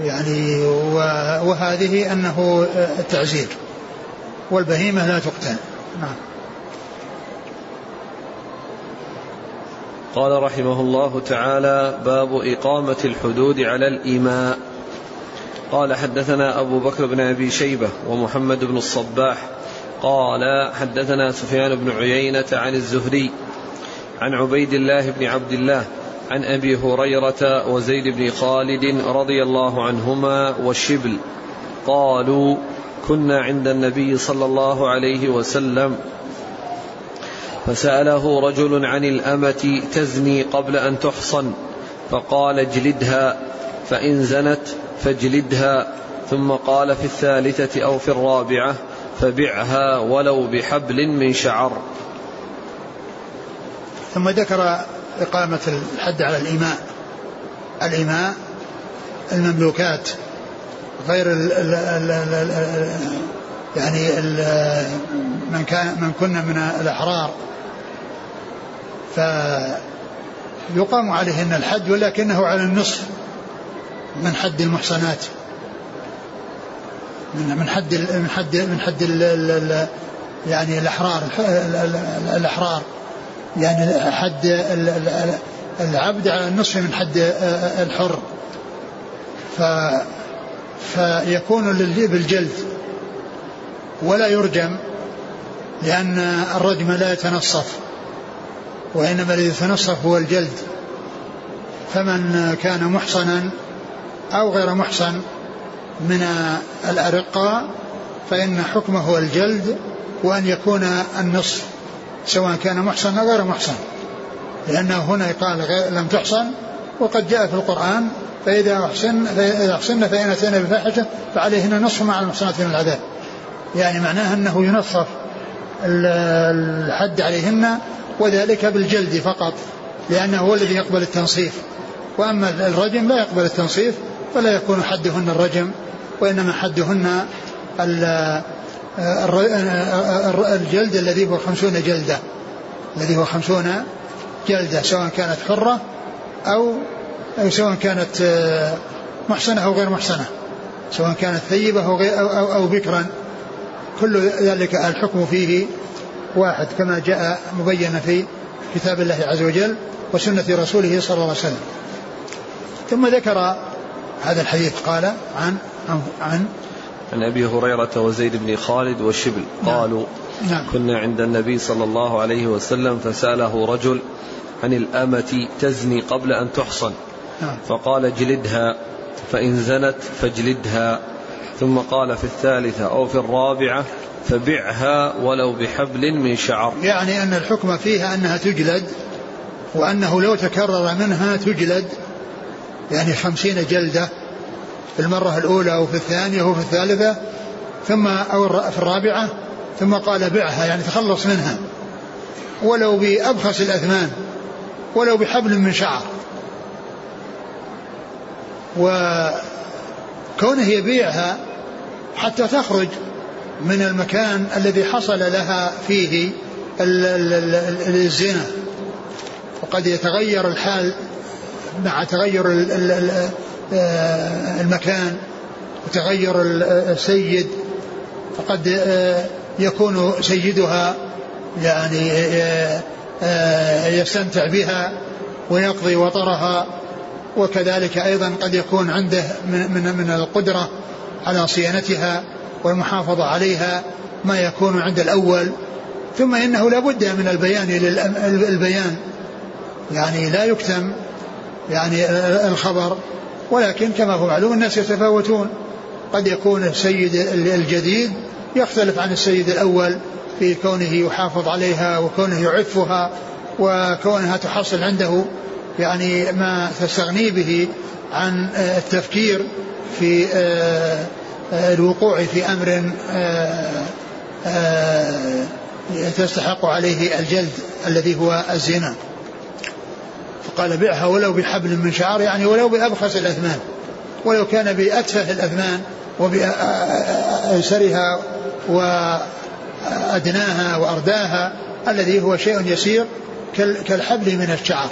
Speaker 2: يعني وهذه أنه التعزير. والبهيمة لا تقتل. نعم.
Speaker 1: قال رحمه الله تعالى باب إقامة الحدود على الإماء قال حدثنا أبو بكر بن أبي شيبة ومحمد بن الصباح. قال حدثنا سفيان بن عيينة عن الزهري عن عبيد الله بن عبد الله عن أبي هريرة وزيد بن خالد رضي الله عنهما والشبل. قالوا كنا عند النبي صلى الله عليه وسلم فسأله رجل عن الأمة تزني قبل أن تحصن فقال اجلدها فإن زنت فاجلدها ثم قال في الثالثة أو في الرابعة فبعها ولو بحبل من شعر.
Speaker 2: ثم ذكر إقامة الحد على الإماء الإماء المملوكات. غير ال ال ال ال يعني ال من كان من كنا من الأحرار فيقام عليهن الحد ولكنه على النصف من حد المحصنات من من حد من حد من حد ال ال يعني الاحرار الاحرار يعني حد العبد على النصف من حد الحر ف فيكون بالجلد ولا يرجم لأن الرجم لا يتنصف وإنما الذي يتنصف هو الجلد. فمن كان محصنا أو غير محصن من الأرقاء فإن حكمه هو الجلد وأن يكون النصف سواء كان محصن أو غير محصن. لأنه هنا قال لم تحصن وقد جاء في القرآن فإذا أحسن فإذا أحسن فإن أتينا بفاحشة فعليهن نصف مع المحصنات من العذاب. يعني معناه أنه ينصف الحد عليهن وذلك بالجلد فقط لأنه هو الذي يقبل التنصيف. وأما الرجم لا يقبل التنصيف فلا يكون حدهن الرجم وإنما حدهن الجلد الذي هو خمسون جلدة. الذي هو خمسون جلدة سواء كانت حرة أو سواء كانت محسنة أو غير محسنة. سواء كانت ثيبة أو, غير أو, أو, أو بكرا. كل ذلك الحكم فيه واحد كما جاء مبينا في كتاب الله عز وجل وسنة رسوله صلى الله عليه وسلم. ثم ذكر هذا الحديث قال عن عن, عن
Speaker 1: عن أبي هريرة وزيد بن خالد وشبل نعم. قالوا نعم. كنا عند النبي صلى الله عليه وسلم فسأله رجل عن الأمة تزني قبل أن تحصن. نعم فقال اجلدها فإن زنت فاجلدها. ثم قال في الثالثة أو في الرابعة فبعها ولو بحبل من شعر.
Speaker 2: يعني أن الحكم فيها أنها تجلد وأنه لو تكرر منها تجلد يعني خمسين جلدة في المرة الأولى أو في الثانية أو في الثالثة ثم أو في الرابعة ثم قال بعها يعني تخلص منها. ولو بأبخس الأثمان ولو بحبل من شعر. وكونه يبيعها حتى تخرج من المكان الذي حصل لها فيه الزنا. وقد يتغير الحال مع تغير المكان وتغير السيد فقد يكون سيدها يعني يستمتع بها ويقضي وطرها. وكذلك أيضا قد يكون عنده من من من القدرة على صيانتها والمحافظة عليها ما يكون عند الأول. ثم إنه لا بد من البيان البيان. يعني لا يكتم يعني الخبر ولكن كما هو معلوم الناس يتفاوتون. قد يكون السيد الجديد يختلف عن السيد الأول في كونه يحافظ عليها وكونه يعفها وكونها تحصل عنده. يعني ما تستغني به عن التفكير في الوقوع في أمر آه، تستحق عليه الجلد الذي هو الزنا. فقال بيعها ولو بحبل من شعر يعني ولو بأبخس الأثمان ولو كان بأتفه الأثمان وبأيسرها وأدناها وأرداها الذي هو شيء يسير كالحبل من الشعر.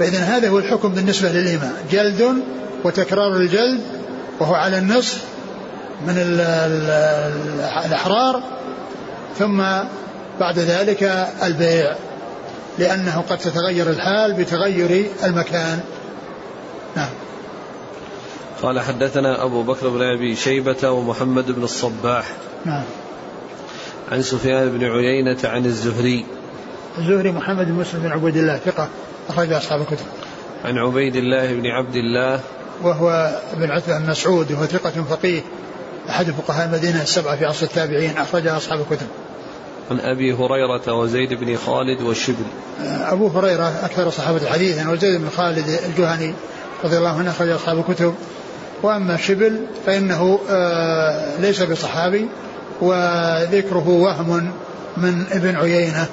Speaker 2: فإذا هذا هو الحكم بالنسبة للإمام جلد وتكرار الجلد وهو على النصف من الأحرار ثم بعد ذلك البيع لأنه قد تتغير الحال بتغير المكان. نعم.
Speaker 1: قال حدثنا أبو بكر بن أبي شيبة ومحمد بن الصباح.
Speaker 2: نعم.
Speaker 1: عن سفيان بن عيينة عن الزهري.
Speaker 2: الزهري محمد بن مسلم بن عبيد الله ثقة. أخرج أصحاب الكتب.
Speaker 1: عن عبيد الله بن عبد الله.
Speaker 2: وهو ابن عتبة بن مسعود وهو ثقة فقيه أحد فقهاء المدينة السبعة في عصر التابعين أخرجها أصحاب الكتب.
Speaker 1: عن أبي هريرة وزيد بن خالد والشبل.
Speaker 2: أبو هريرة أكثر صحابة حديثا وزيد بن خالد الجهني رضي الله عنه أخرج أصحاب الكتب. وأما شبل فإنه آه، ليس بصحابي وذكره وهم من ابن عيينة.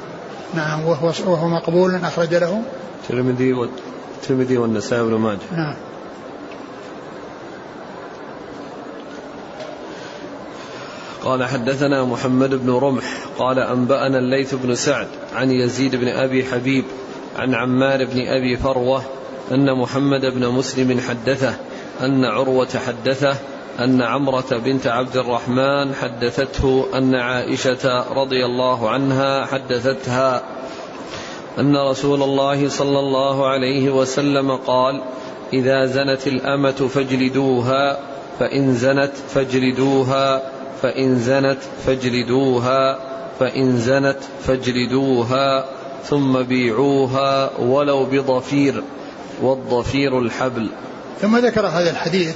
Speaker 2: نعم وهو وهو مقبول أخرج له.
Speaker 1: الترمذي والترمذي والنسائي بن ماجه.
Speaker 2: نعم.
Speaker 1: قال حدثنا محمد بن رمح قال أنبأنا الليث بن سعد عن يزيد بن أبي حبيب عن عمار بن أبي فروة أن محمد بن مسلم حدثه أن عروة حدثه أن عمرة بنت عبد الرحمن حدثته أن عائشة رضي الله عنها حدثتها. أن رسول الله صلى الله عليه وسلم قال إذا زنت الأمة فاجلدوها فإن زنت فاجلدوها فإن زنت فاجلدوها فإن زنت فاجلدوها ثم بيعوها ولو بضفير والضفير الحبل.
Speaker 2: ثم ذكر هذا الحديث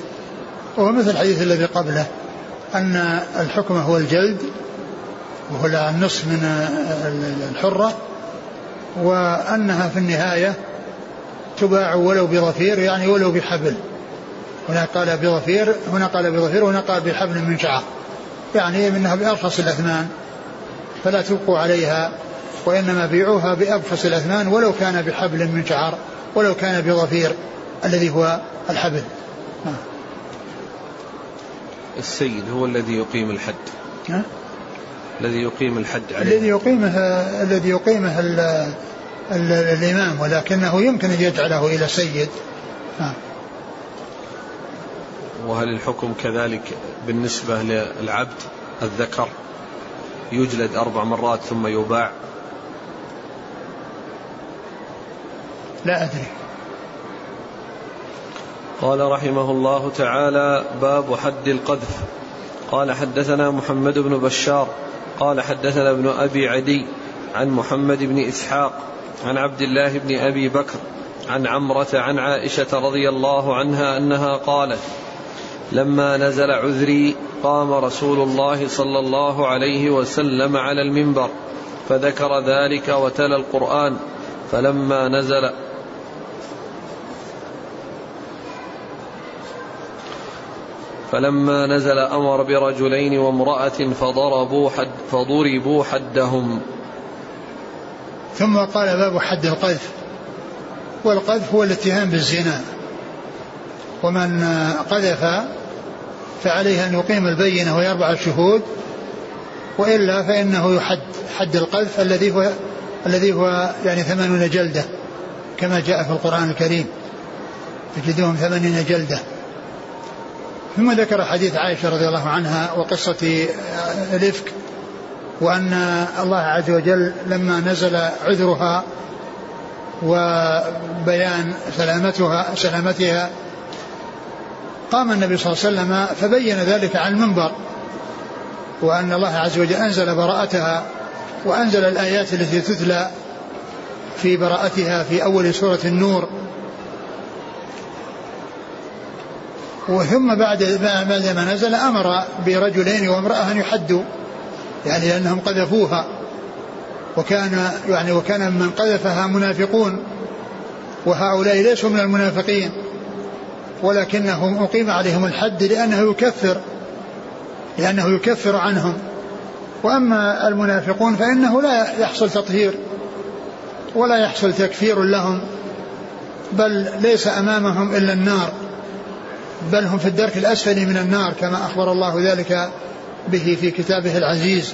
Speaker 2: وهو مثل الحديث الذي قبله أن الحكم هو الجلد وهو النصف من الحرة وأنها في النهاية تباع ولو بظفير يعني ولو بحبل هنا قال بظفير هنا قال بظفير وهنا قال بحبل من شعر يعني منها بأرخص الأثمان فلا تبقوا عليها وإنما بيعوها بأبخس الأثمان ولو كان بحبل من شعر ولو كان بظفير الذي هو الحبل.
Speaker 1: السيد هو الذي يقيم الحد؟ الذي يقيم الحد عليه.
Speaker 2: الذي يقيمه الذي يقيمه ال ال الإمام ولكنه يمكن أن يجعله إلى سيد. ها.
Speaker 1: وهل الحكم كذلك بالنسبة للعبد الذكر؟ يجلد أربع مرات ثم يباع.
Speaker 2: لا أدري.
Speaker 1: قال رحمه الله تعالى باب حد القذف. قال حدثنا محمد بن بشار قال حدثنا ابن أبي عدي عن محمد بن إسحاق عن عبد الله بن أبي بكر عن عمرة عن عائشة رضي الله عنها أنها قالت لما نزل عذري قام رسول الله صلى الله عليه وسلم على المنبر فذكر ذلك وتلا القرآن فلما نزل فلما نزل أمر برجلين وامرأة فضربوا حد فضربوا حدهم.
Speaker 2: ثم قال باب حد القذف. والقذف هو الاتهام بالزنا. ومن قذف فعليه أن يقيم البينة ويربع الشهود وإلا فإنه يحد حد القذف الذي هو الذي هو يعني ثمانون جلدة كما جاء في القرآن الكريم. تجدهم ثمانين جلدة. ثم ذكر حديث عائشة رضي الله عنها وقصة الإفك وأن الله عز وجل لما نزل عذرها وبيان سلامتها سلامتها قام النبي صلى الله عليه وسلم فبين ذلك على المنبر وأن الله عز وجل أنزل براءتها وأنزل الآيات التي تتلى في براءتها في أول سورة النور. وثم بعد بعد ما نزل أمر برجلين وامرأة أن يحدوا يعني لأنهم قذفوها. وكان يعني وكان من قذفها منافقون وهؤلاء ليسوا من المنافقين. ولكنهم أقيم عليهم الحد لأنه يكفر لأنه يكفر عنهم. وأما المنافقون فإنه لا يحصل تطهير ولا يحصل تكفير لهم بل ليس أمامهم إلا النار. بل هم في الدرك الأسفل من النار كما أخبر الله ذلك به في كتابه العزيز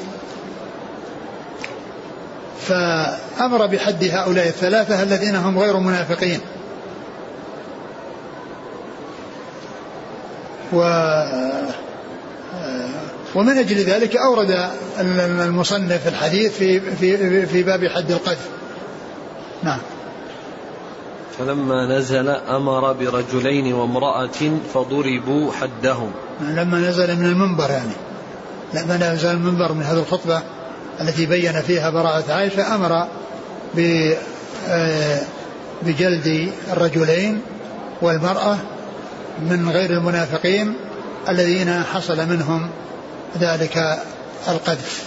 Speaker 2: فأمر بحد هؤلاء الثلاثة الذين هم غير منافقين و ومن أجل ذلك أورد المصنف الحديث في في في باب حد القذف. نعم.
Speaker 1: فلما نزل أمر برجلين وامرأة فضربوا حدهم.
Speaker 2: لما نزل من المنبر يعني. لما نزل المنبر من هذه الخطبة التي بين فيها براءة عائشة أمر آه، بجلد الرجلين والمرأة من غير المنافقين الذين حصل منهم ذلك القذف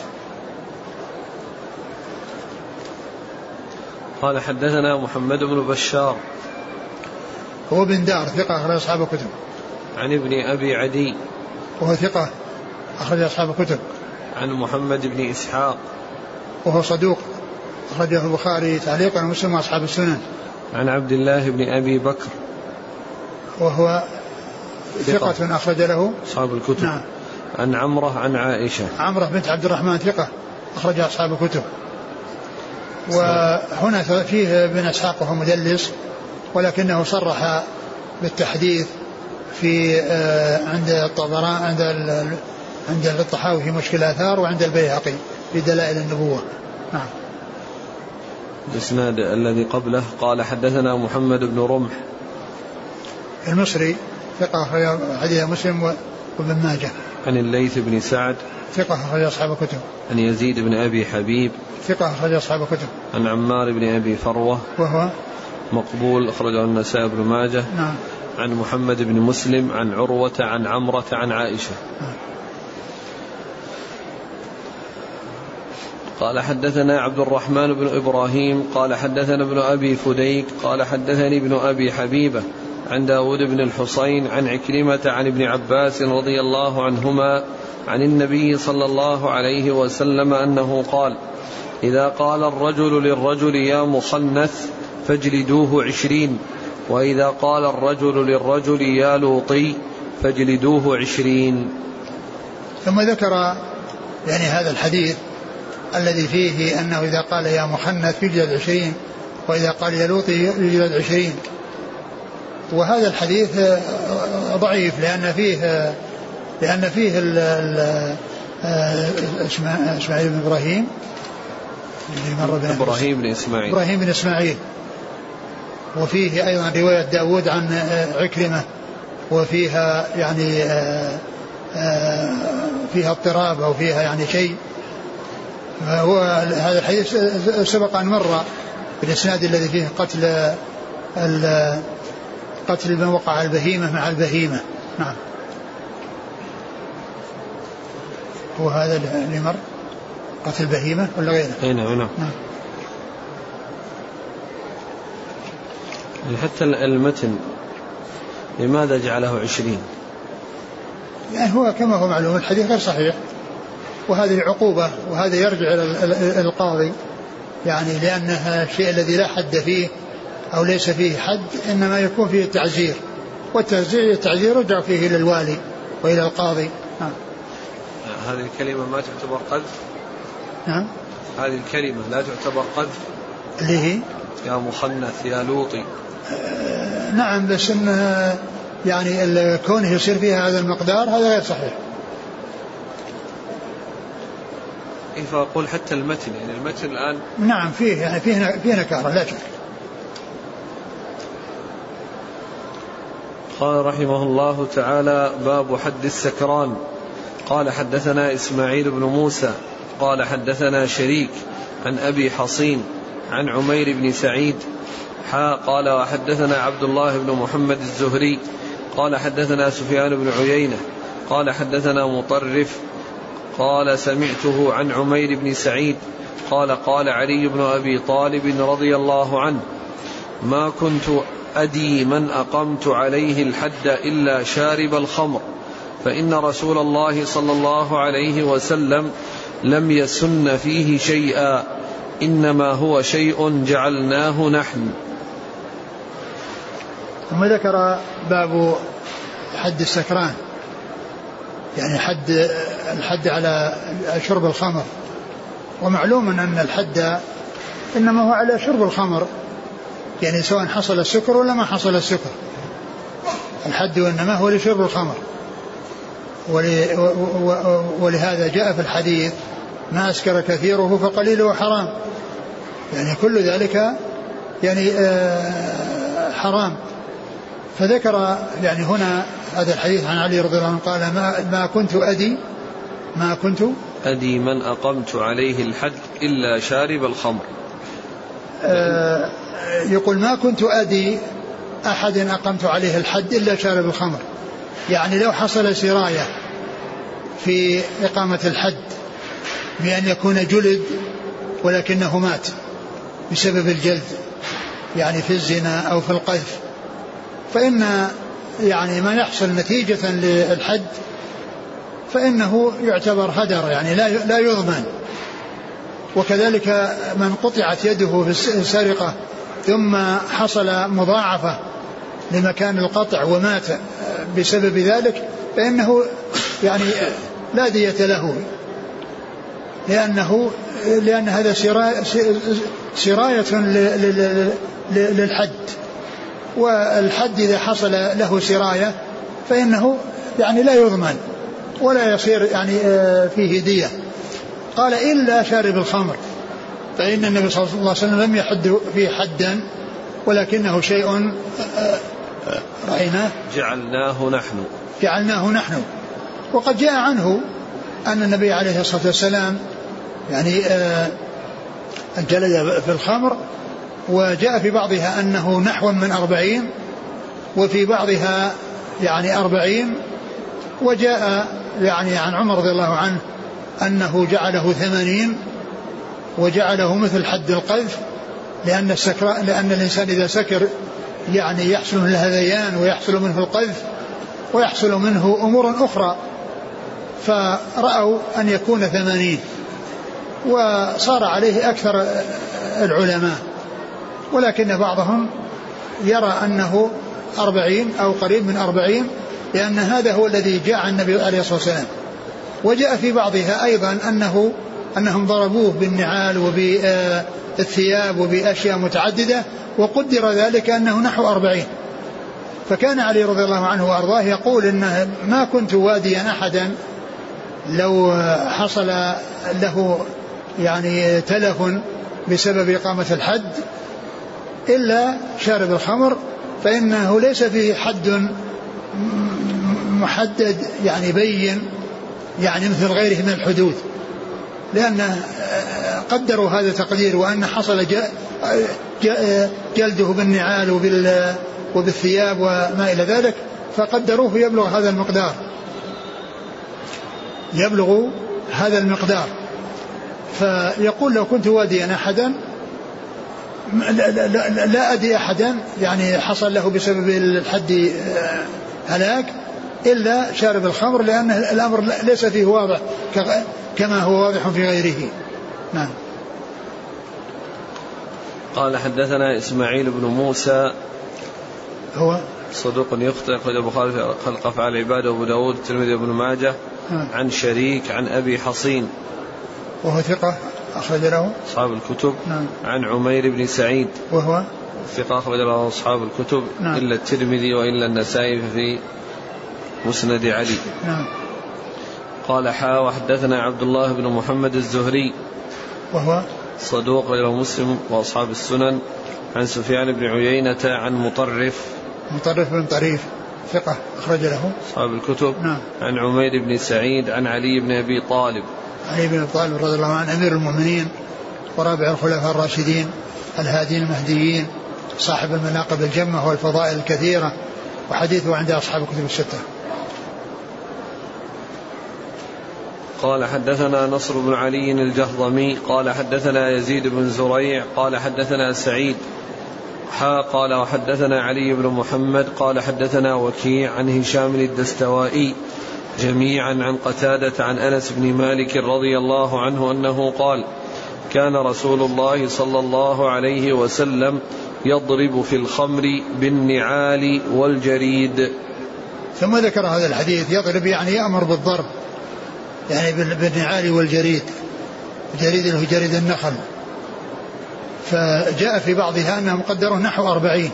Speaker 1: قال حدثنا محمد بن بشار.
Speaker 2: هو بن دار ثقة أخرج أصحاب الكتب.
Speaker 1: عن ابن أبي عدي.
Speaker 2: وهو ثقة أخرج أصحاب الكتب.
Speaker 1: عن محمد بن إسحاق.
Speaker 2: وهو صدوق أخرجه البخاري تعليقا ومسلم وأصحاب السنن.
Speaker 1: عن عبد الله بن أبي بكر.
Speaker 2: وهو ثقة. أخرج له.
Speaker 1: أصحاب الكتب. نعم. عن عمرة عن عائشة.
Speaker 2: عمرة بنت عبد الرحمن ثقة أخرج أصحاب الكتب. وهنا فيه ابن إسحاق وهو مدلس ولكنه صرح بالتحديث في آه، عند الطبران عند عند الطحاوي في مشكل الآثار وعند البيهقي في دلائل النبوة. نعم.
Speaker 1: الإسناد الذي قبله قال حدثنا محمد بن رمح.
Speaker 2: المصري ثقة حديث مسلم وابن ماجه.
Speaker 1: عن الليث بن سعد
Speaker 2: ثقة أخرج أصحاب الكتب.
Speaker 1: عن يزيد بن أبي حبيب.
Speaker 2: ثقة أخرج أصحاب الكتب.
Speaker 1: عن عمار بن أبي فروة.
Speaker 2: وهو
Speaker 1: مقبول أخرجه النسائي بن ماجه.
Speaker 2: نعم.
Speaker 1: عن محمد بن مسلم عن عروة عن عمرة عن عائشة. نعم قال حدثنا عبد الرحمن بن إبراهيم قال حدثنا ابن أبي فديك قال حدثني ابن أبي حبيبة. عن داود بن الحصين عن عكرمة عن ابن عباس رضي الله عنهما عن النبي صلى الله عليه وسلم أنه قال إذا قال الرجل للرجل يا مخنث فاجلدوه عشرين وإذا قال الرجل للرجل يا لوطي فاجلدوه عشرين.
Speaker 2: ثم ذكر يعني هذا الحديث الذي فيه أنه إذا قال يا مخنث يجلد عشرين وإذا قال يا لوط يجلد عشرين. وهذا الحديث ضعيف لأن فيه لأن فيه ال ال إسماعيل بن إبراهيم.
Speaker 1: إبراهيم بن إسماعيل.
Speaker 2: إبراهيم بن إسماعيل. وفيه أيضا رواية داود عن عكرمة. وفيها يعني فيها اضطراب أو فيها يعني شيء. هو هذا الحديث سبق أن مر بالإسناد الذي فيه قتل قتل من وقع البهيمة مع البهيمة. نعم. هو هذا اللي مر قتل البهيمة ولا غيره؟
Speaker 1: أي نعم نعم, نعم. حتى المتن لماذا جعله عشرين
Speaker 2: يعني هو كما هو معلوم الحديث غير صحيح وهذه عقوبة وهذا يرجع إلى القاضي يعني لأنها الشيء الذي لا حد فيه أو ليس فيه حد إنما يكون فيه تعزير والتعزير التعزير يرجع فيه إلى الوالي وإلى القاضي نعم.
Speaker 1: هذه الكلمة ما تعتبر قذف؟
Speaker 2: نعم.
Speaker 1: هذه الكلمة لا تعتبر قذف؟
Speaker 2: اللي هي؟
Speaker 1: يا مخنث يا لوطي.
Speaker 2: آه نعم بس انه يعني كونه يصير فيها هذا المقدار هذا غير صحيح.
Speaker 1: فأقول حتى المتن؟ يعني المتن الآن
Speaker 2: نعم فيه يعني فيه فيه نكارة لا شك.
Speaker 1: قال رحمه الله تعالى باب حد السكران. قال حدثنا إسماعيل بن موسى قال حدثنا شريك عن أبي حصين عن عمير بن سعيد حا قال وحدثنا عبد الله بن محمد الزهري قال حدثنا سفيان بن عيينة قال حدثنا مطرف قال سمعته عن عمير بن سعيد قال قال علي بن أبي طالب رضي الله عنه ما كنت أدي من أقمت عليه الحد إلا شارب الخمر. فإن رسول الله صلى الله عليه وسلم لم يسن فيه شيئا إنما هو شيء جعلناه نحن.
Speaker 2: ثم ذكر باب حد السكران يعني حد الحد على شرب الخمر. ومعلوم أن الحد إنما هو على شرب الخمر يعني سواء حصل السكر ولا ما حصل السكر. الحد إنما هو لشرب الخمر. ولهذا جاء في الحديث ما أسكر كثيره فقليله حرام يعني كل ذلك يعني آه، حرام. فذكر يعني هنا هذا الحديث عن علي رضي الله عنه قال ما, ما كنت أدي ما كنت
Speaker 1: أدي من أقمت عليه الحد إلا شارب الخمر.
Speaker 2: آه يقول ما كنت أدي أحد أقمت عليه الحد إلا شارب الخمر. يعني لو حصل سراية في إقامة الحد بأن يكون جلد ولكنه مات بسبب الجلد يعني في الزنا أو في القذف فإن يعني ما يحصل نتيجة للحد فإنه يعتبر هدر يعني لا لا يضمن. وكذلك من قطعت يده في السرقة ثم حصل مضاعفة لمكان القطع ومات بسبب ذلك فإنه يعني لا دية له لأنه لأن هذا سراية للحد. والحد إذا حصل له سراية فإنه يعني لا يضمن ولا يصير يعني آه، فيه دية. قال إلا شارب الخمر فإن النبي صلى الله عليه وسلم لم يحد فيه حدا ولكنه شيء آه،
Speaker 1: رأيناه جعلناه نحن.
Speaker 2: جعلناه نحن. وقد جاء عنه أن النبي عليه الصلاة والسلام يعني جلد في الخمر وجاء في بعضها أنه نحو من أربعين وفي بعضها يعني أربعين وجاء يعني عن عمر رضي الله عنه أنه جعله ثمانين وجعله مثل حد القذف لأن السكر لأن الإنسان إذا سكر يعني يحصل منه الهذيان ويحصل منه القذف ويحصل منه أمور أخرى. فرأوا أن يكون ثمانين وصار عليه أكثر العلماء. ولكن بعضهم يرى أنه أربعين أو قريب من أربعين لأن هذا هو الذي جاء عن النبي عليه الصلاة والسلام. وجاء في بعضها أيضا أنه أنهم ضربوه بالنعال وبالثياب وبأشياء متعددة وقدر ذلك أنه نحو أربعين. فكان علي رضي الله عنه وأرضاه يقول إن ما كنت واديا أحدا لو حصل له يعني تلف بسبب إقامة الحد إلا شارب الخمر فإنه ليس فيه حد محدد يعني بين يعني مثل غيره من الحدود. لأن قدروا هذا التقدير وأن حصل جلده بالنعال وبال وبالثياب وما إلى ذلك فقدروه يبلغ هذا المقدار. يبلغ هذا المقدار. فيقول لو كنت واديا أحدا لا, لا, أدري أحدا يعني حصل له بسبب الحد هلاك إلا شارب الخمر لأن الأمر ليس فيه واضح. كما هو واضح في غيره. نعم.
Speaker 1: قال حدثنا إسماعيل بن موسى.
Speaker 2: هو؟
Speaker 1: صدوق يخطئ أخرج البخاري في خلق أفعال العبادة وأبو داود الترمذي وابن ماجه. نعم. عن شريك عن أبي حصين.
Speaker 2: وهو ثقة أخرج له؟
Speaker 1: أصحاب الكتب. نعم. عن عمير بن سعيد.
Speaker 2: وهو؟
Speaker 1: ثقة أخرج له أصحاب الكتب. نعم. إلا الترمذي وإلا النسائي في مسند علي. نعم. قال حا وحدثنا عبد الله بن محمد الزهري.
Speaker 2: وهو
Speaker 1: صدوق غير مسلم وأصحاب السنن. عن سفيان بن عيينة عن مطرف.
Speaker 2: مطرف بن طريف ثقة أخرج له.
Speaker 1: أصحاب الكتب. نعم. عن عمير بن سعيد عن علي بن أبي طالب.
Speaker 2: علي بن أبي طالب رضي الله عنه أمير المؤمنين ورابع الخلفاء الراشدين الهادين المهديين صاحب المناقب الجمة والفضائل الكثيرة وحديثه عند أصحاب الكتب الستة.
Speaker 1: قال حدثنا نصر بن علي الجهضمي قال حدثنا يزيد بن زريع قال حدثنا سعيد حا قال وحدثنا علي بن محمد قال حدثنا وكيع عن هشام الدستوائي جميعا عن قتادة عن أنس بن مالك رضي الله عنه أنه قال كان رسول الله صلى الله عليه وسلم يضرب في الخمر بالنعال والجريد.
Speaker 2: ثم ذكر هذا الحديث يضرب يعني يأمر بالضرب. يعني بالنعال والجريد الجريد اللي هو جريد النخل. فجاء في بعضها أنه مقدر نحو أربعين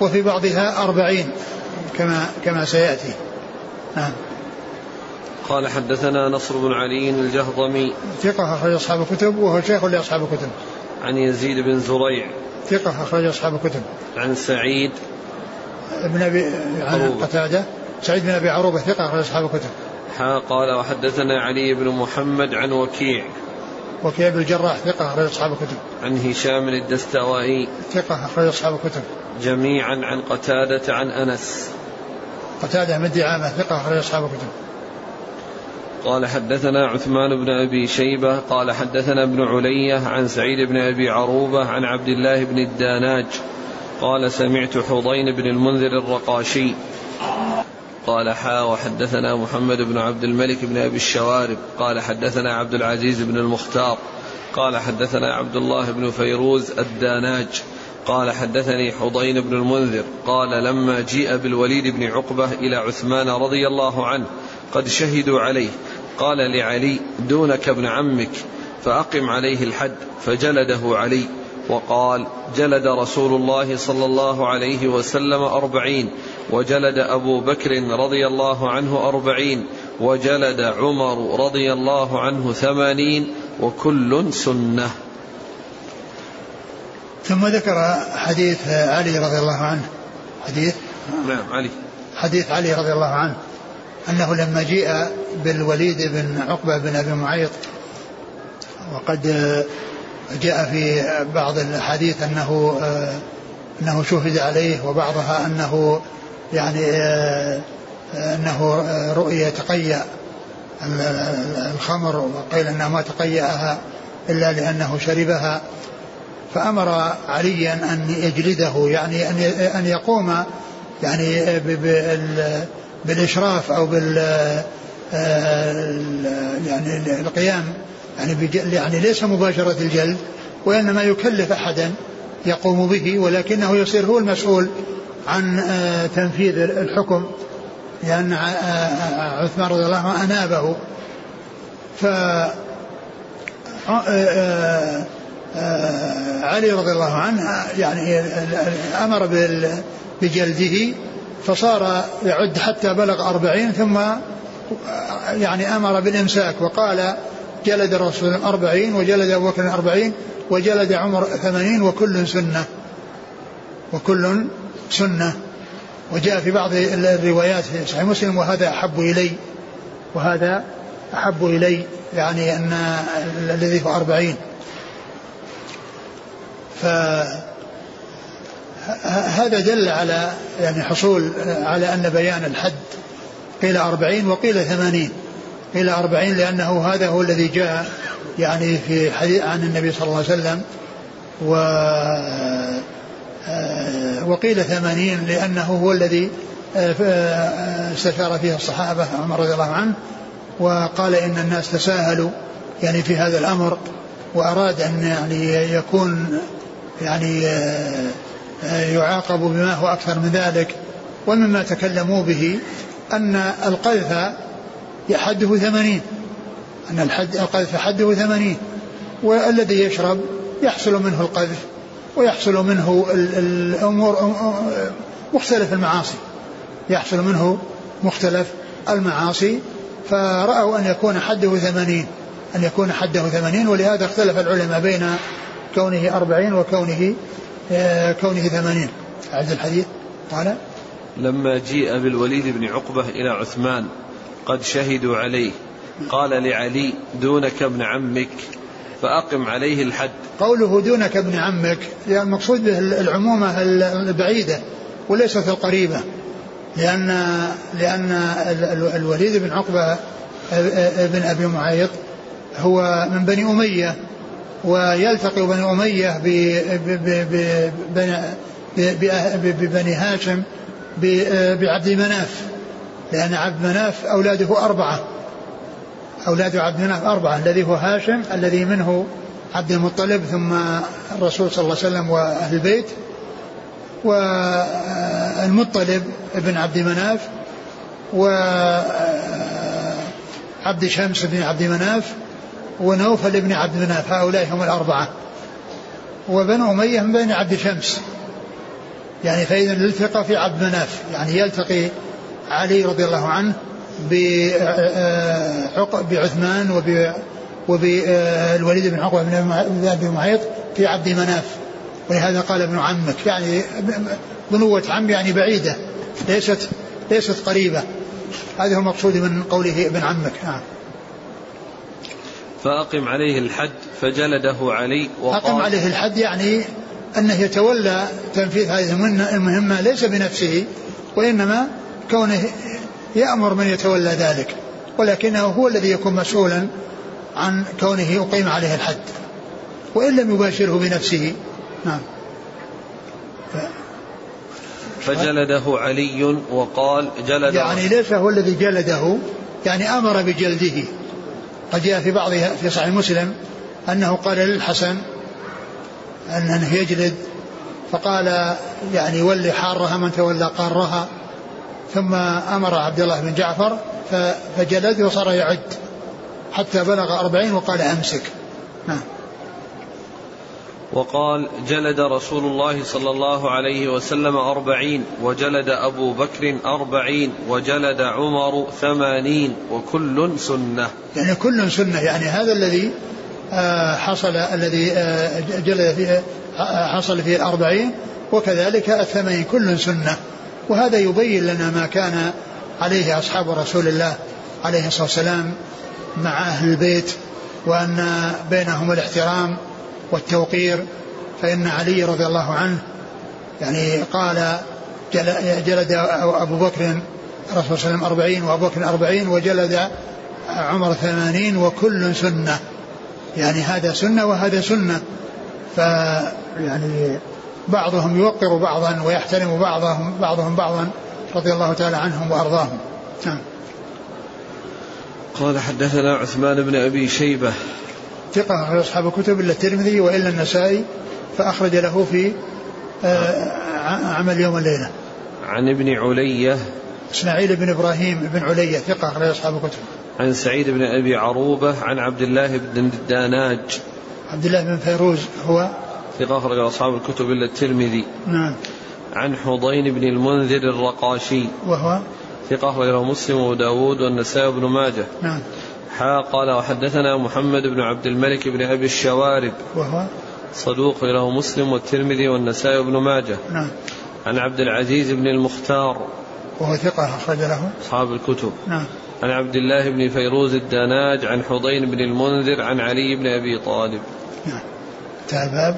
Speaker 2: وفي بعضها أربعين كما كما سيأتي. نعم.
Speaker 1: قال حدثنا نصر بن علي الجهضمي.
Speaker 2: ثقة أخرج أصحاب الكتب وهو شيخ لأصحاب الكتب.
Speaker 1: عن يزيد بن زريع.
Speaker 2: ثقة أخرج أصحاب الكتب.
Speaker 1: عن سعيد.
Speaker 2: بن أبي عن قتادة. سعيد بن أبي عروبة ثقة أخرج أصحاب الكتب.
Speaker 1: قال وحدثنا علي بن محمد عن وكيع.
Speaker 2: وكيع بن الجراح ثقة أخرج أصحاب الكتب.
Speaker 1: عن هشام الدستوائي.
Speaker 2: ثقة أخرج أصحاب الكتب.
Speaker 1: جميعا عن قتادة عن أنس.
Speaker 2: قتادة من دعامة ثقة أخرج أصحاب الكتب.
Speaker 1: قال حدثنا عثمان بن أبي شيبة قال حدثنا ابن علية عن سعيد بن أبي عروبة عن عبد الله بن الداناج قال سمعت حضين بن المنذر الرقاشي. قال حا وحدثنا محمد بن عبد الملك بن أبي الشوارب قال حدثنا عبد العزيز بن المختار قال حدثنا عبد الله بن فيروز الداناج قال حدثني حضين بن المنذر قال لما جيء بالوليد بن عقبة إلى عثمان رضي الله عنه قد شهدوا عليه قال لعلي دونك ابن عمك فأقم عليه الحد فجلده علي وقال جلد رسول الله صلى الله عليه وسلم أربعين وجلد أبو بكر رضي الله عنه أربعين وجلد عمر رضي الله عنه ثمانين وكل سنة.
Speaker 2: ثم ذكر حديث علي رضي الله عنه. حديث؟
Speaker 1: نعم علي.
Speaker 2: حديث علي رضي الله عنه. أنه لما جيء بالوليد بن عقبة بن أبي معيط وقد جاء في بعض الحديث أنه أنه شهد عليه وبعضها أنه يعني أنه رؤية تقيأ الخمر وقيل أنه ما تقيأها إلا لأنه شربها. فأمر عليا أن يجلده يعني أن أن يقوم يعني بالإشراف أو بال يعني القيام يعني يعني ليس مباشرة الجلد وإنما يكلف أحدا يقوم به ولكنه يصير هو المسؤول عن تنفيذ الحكم لأن عثمان رضي الله عنه أنابه. ف علي رضي الله عنه يعني أمر بجلده فصار يعد حتى بلغ أربعين ثم يعني أمر بالإمساك وقال جلد الرسول أربعين وجلد أبو بكر أربعين وجلد عمر ثمانين وكل سنة وكل سنة وجاء في بعض الروايات في صحيح مسلم وهذا أحب إلي وهذا أحب إلي يعني أن الذي هو أربعين. ف هذا دل على يعني حصول على أن بيان الحد قيل أربعين وقيل ثمانين. قيل أربعين لأنه هذا هو الذي جاء يعني في حديث عن النبي صلى الله عليه وسلم و وقيل ثمانين لأنه هو الذي آه، آه، استشار فيه الصحابة عمر رضي الله عنه وقال إن الناس تساهلوا يعني في هذا الأمر وأراد أن يعني يكون يعني يعاقب بما هو أكثر من ذلك. ومما تكلموا به أن القذف حده ثمانين أن الحد القذف حده ثمانين والذي يشرب يحصل منه القذف. ويحصل منه الأمور مختلف المعاصي. يحصل منه مختلف المعاصي. فرأوا أن يكون حده ثمانين أن يكون حده ثمانين ولهذا اختلف العلماء بين كونه أربعين وكونه آه، كونه ثمانين. أعد الحديث قال
Speaker 1: لما جيء بالوليد بن عقبة إلى عثمان قد شهدوا عليه. قال لعلي دونك ابن عمك. فأقم عليه الحد.
Speaker 2: قوله دونك ابن عمك يعني المقصود به العمومة البعيدة وليست القريبة لأن لأن الوليد بن عقبة ابن أبي معيط هو من بني أمية ويلتقي بني أمية ببني هاشم بعبد مناف لأن عبد مناف أولاده أربعة. أولاد عبد مناف أربعة الذي هو هاشم الذي منه عبد المطلب ثم الرسول صلى الله عليه وسلم وأهل البيت والمطلب ابن عبد مناف و عبد شمس بن عبد مناف ونوفل بن عبد مناف هؤلاء هم الأربعة. وبنو أمية من بين عبد شمس. يعني فإذا التقى في عبد مناف يعني يلتقي علي رضي الله عنه بعثمان وب وبالوليد بن عقبة بن أبي معيط في عبد مناف. ولهذا قال ابن عمك. يعني بنوة عم يعني بعيدة. ليست ليست قريبة. هذا هو المقصود من قوله ابن عمك. نعم.
Speaker 1: فأقم عليه الحد فجلده علي
Speaker 2: وقال أقم عليه الحد يعني أنه يتولى تنفيذ هذه المهمة ليس بنفسه وإنما كونه يأمر من يتولى ذلك ولكنه هو الذي يكون مسؤولا عن كونه يقيم عليه الحد وإن لم يباشره بنفسه. نعم.
Speaker 1: ف... فجلده علي وقال جلد
Speaker 2: يعني ليس هو الذي جلده يعني أمر بجلده. قد جاء في بعض في صحيح مسلم أنه قال للحسن أنه يجلد فقال يعني ولي حارها من تولى قارها. ثم أمر عبد الله بن جعفر فجلد وصار يعد حتى بلغ أربعين وقال أمسك. نعم.
Speaker 1: وقال جلد رسول الله صلى الله عليه وسلم أربعين وجلد أبو بكر أربعين وجلد عمر ثمانين وكل سنة.
Speaker 2: يعني كل سنة يعني هذا الذي آه، حصل الذي آه، جلد فيه آه، حصل فيه الأربعين وكذلك الثمانين كل سنة. وهذا يبين لنا ما كان عليه أصحاب رسول الله عليه الصلاة والسلام مع أهل البيت وأن بينهم الاحترام والتوقير فإن علي رضي الله عنه يعني قال جلد أبو بكر الرسول صلى الله عليه وسلم أربعين وأبو بكر أربعين وجلد عمر ثمانين وكل سنة يعني هذا سنة وهذا سنة ف يعني بعضهم يوقر بعضا ويحترم بعضهم بعضهم بعضا رضي الله تعالى عنهم وأرضاهم. نعم.
Speaker 1: قال حدثنا عثمان بن أبي شيبة
Speaker 2: ثقة أخرج أصحاب الكتب إلا الترمذي وإلا النسائي فأخرج له في آه، عمل يوم الليلة.
Speaker 1: عن ابن علية
Speaker 2: إسماعيل بن إبراهيم بن علية ثقة أخرج أصحاب الكتب.
Speaker 1: عن سعيد بن أبي عروبة عن عبد الله بن الداناج.
Speaker 2: عبد الله بن فيروز هو
Speaker 1: ثقة أخرج أصحاب الكتب إلا الترمذي.
Speaker 2: نعم.
Speaker 1: عن حضين بن المنذر الرقاشي.
Speaker 2: وهو؟
Speaker 1: ثقة أخرجه مسلم وداود والنسائي بن ماجه.
Speaker 2: نعم.
Speaker 1: حا قال وحدثنا محمد بن عبد الملك بن أبي الشوارب.
Speaker 2: وهو؟
Speaker 1: صدوق له مسلم والترمذي والنسائي بن ماجه.
Speaker 2: نعم.
Speaker 1: عن عبد العزيز بن المختار.
Speaker 2: وهو ثقة أخرج له؟
Speaker 1: أصحاب الكتب.
Speaker 2: نعم.
Speaker 1: عن عبد الله بن فيروز الداناج. عن حضين بن المنذر. عن علي بن أبي طالب.
Speaker 2: نعم. انتهى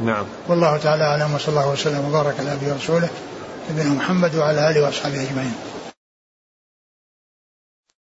Speaker 1: نعم.
Speaker 2: والله تعالى أعلم وصلى الله وسلم وبارك على أبي ورسوله نبينا محمد وعلى آله وأصحابه أجمعين.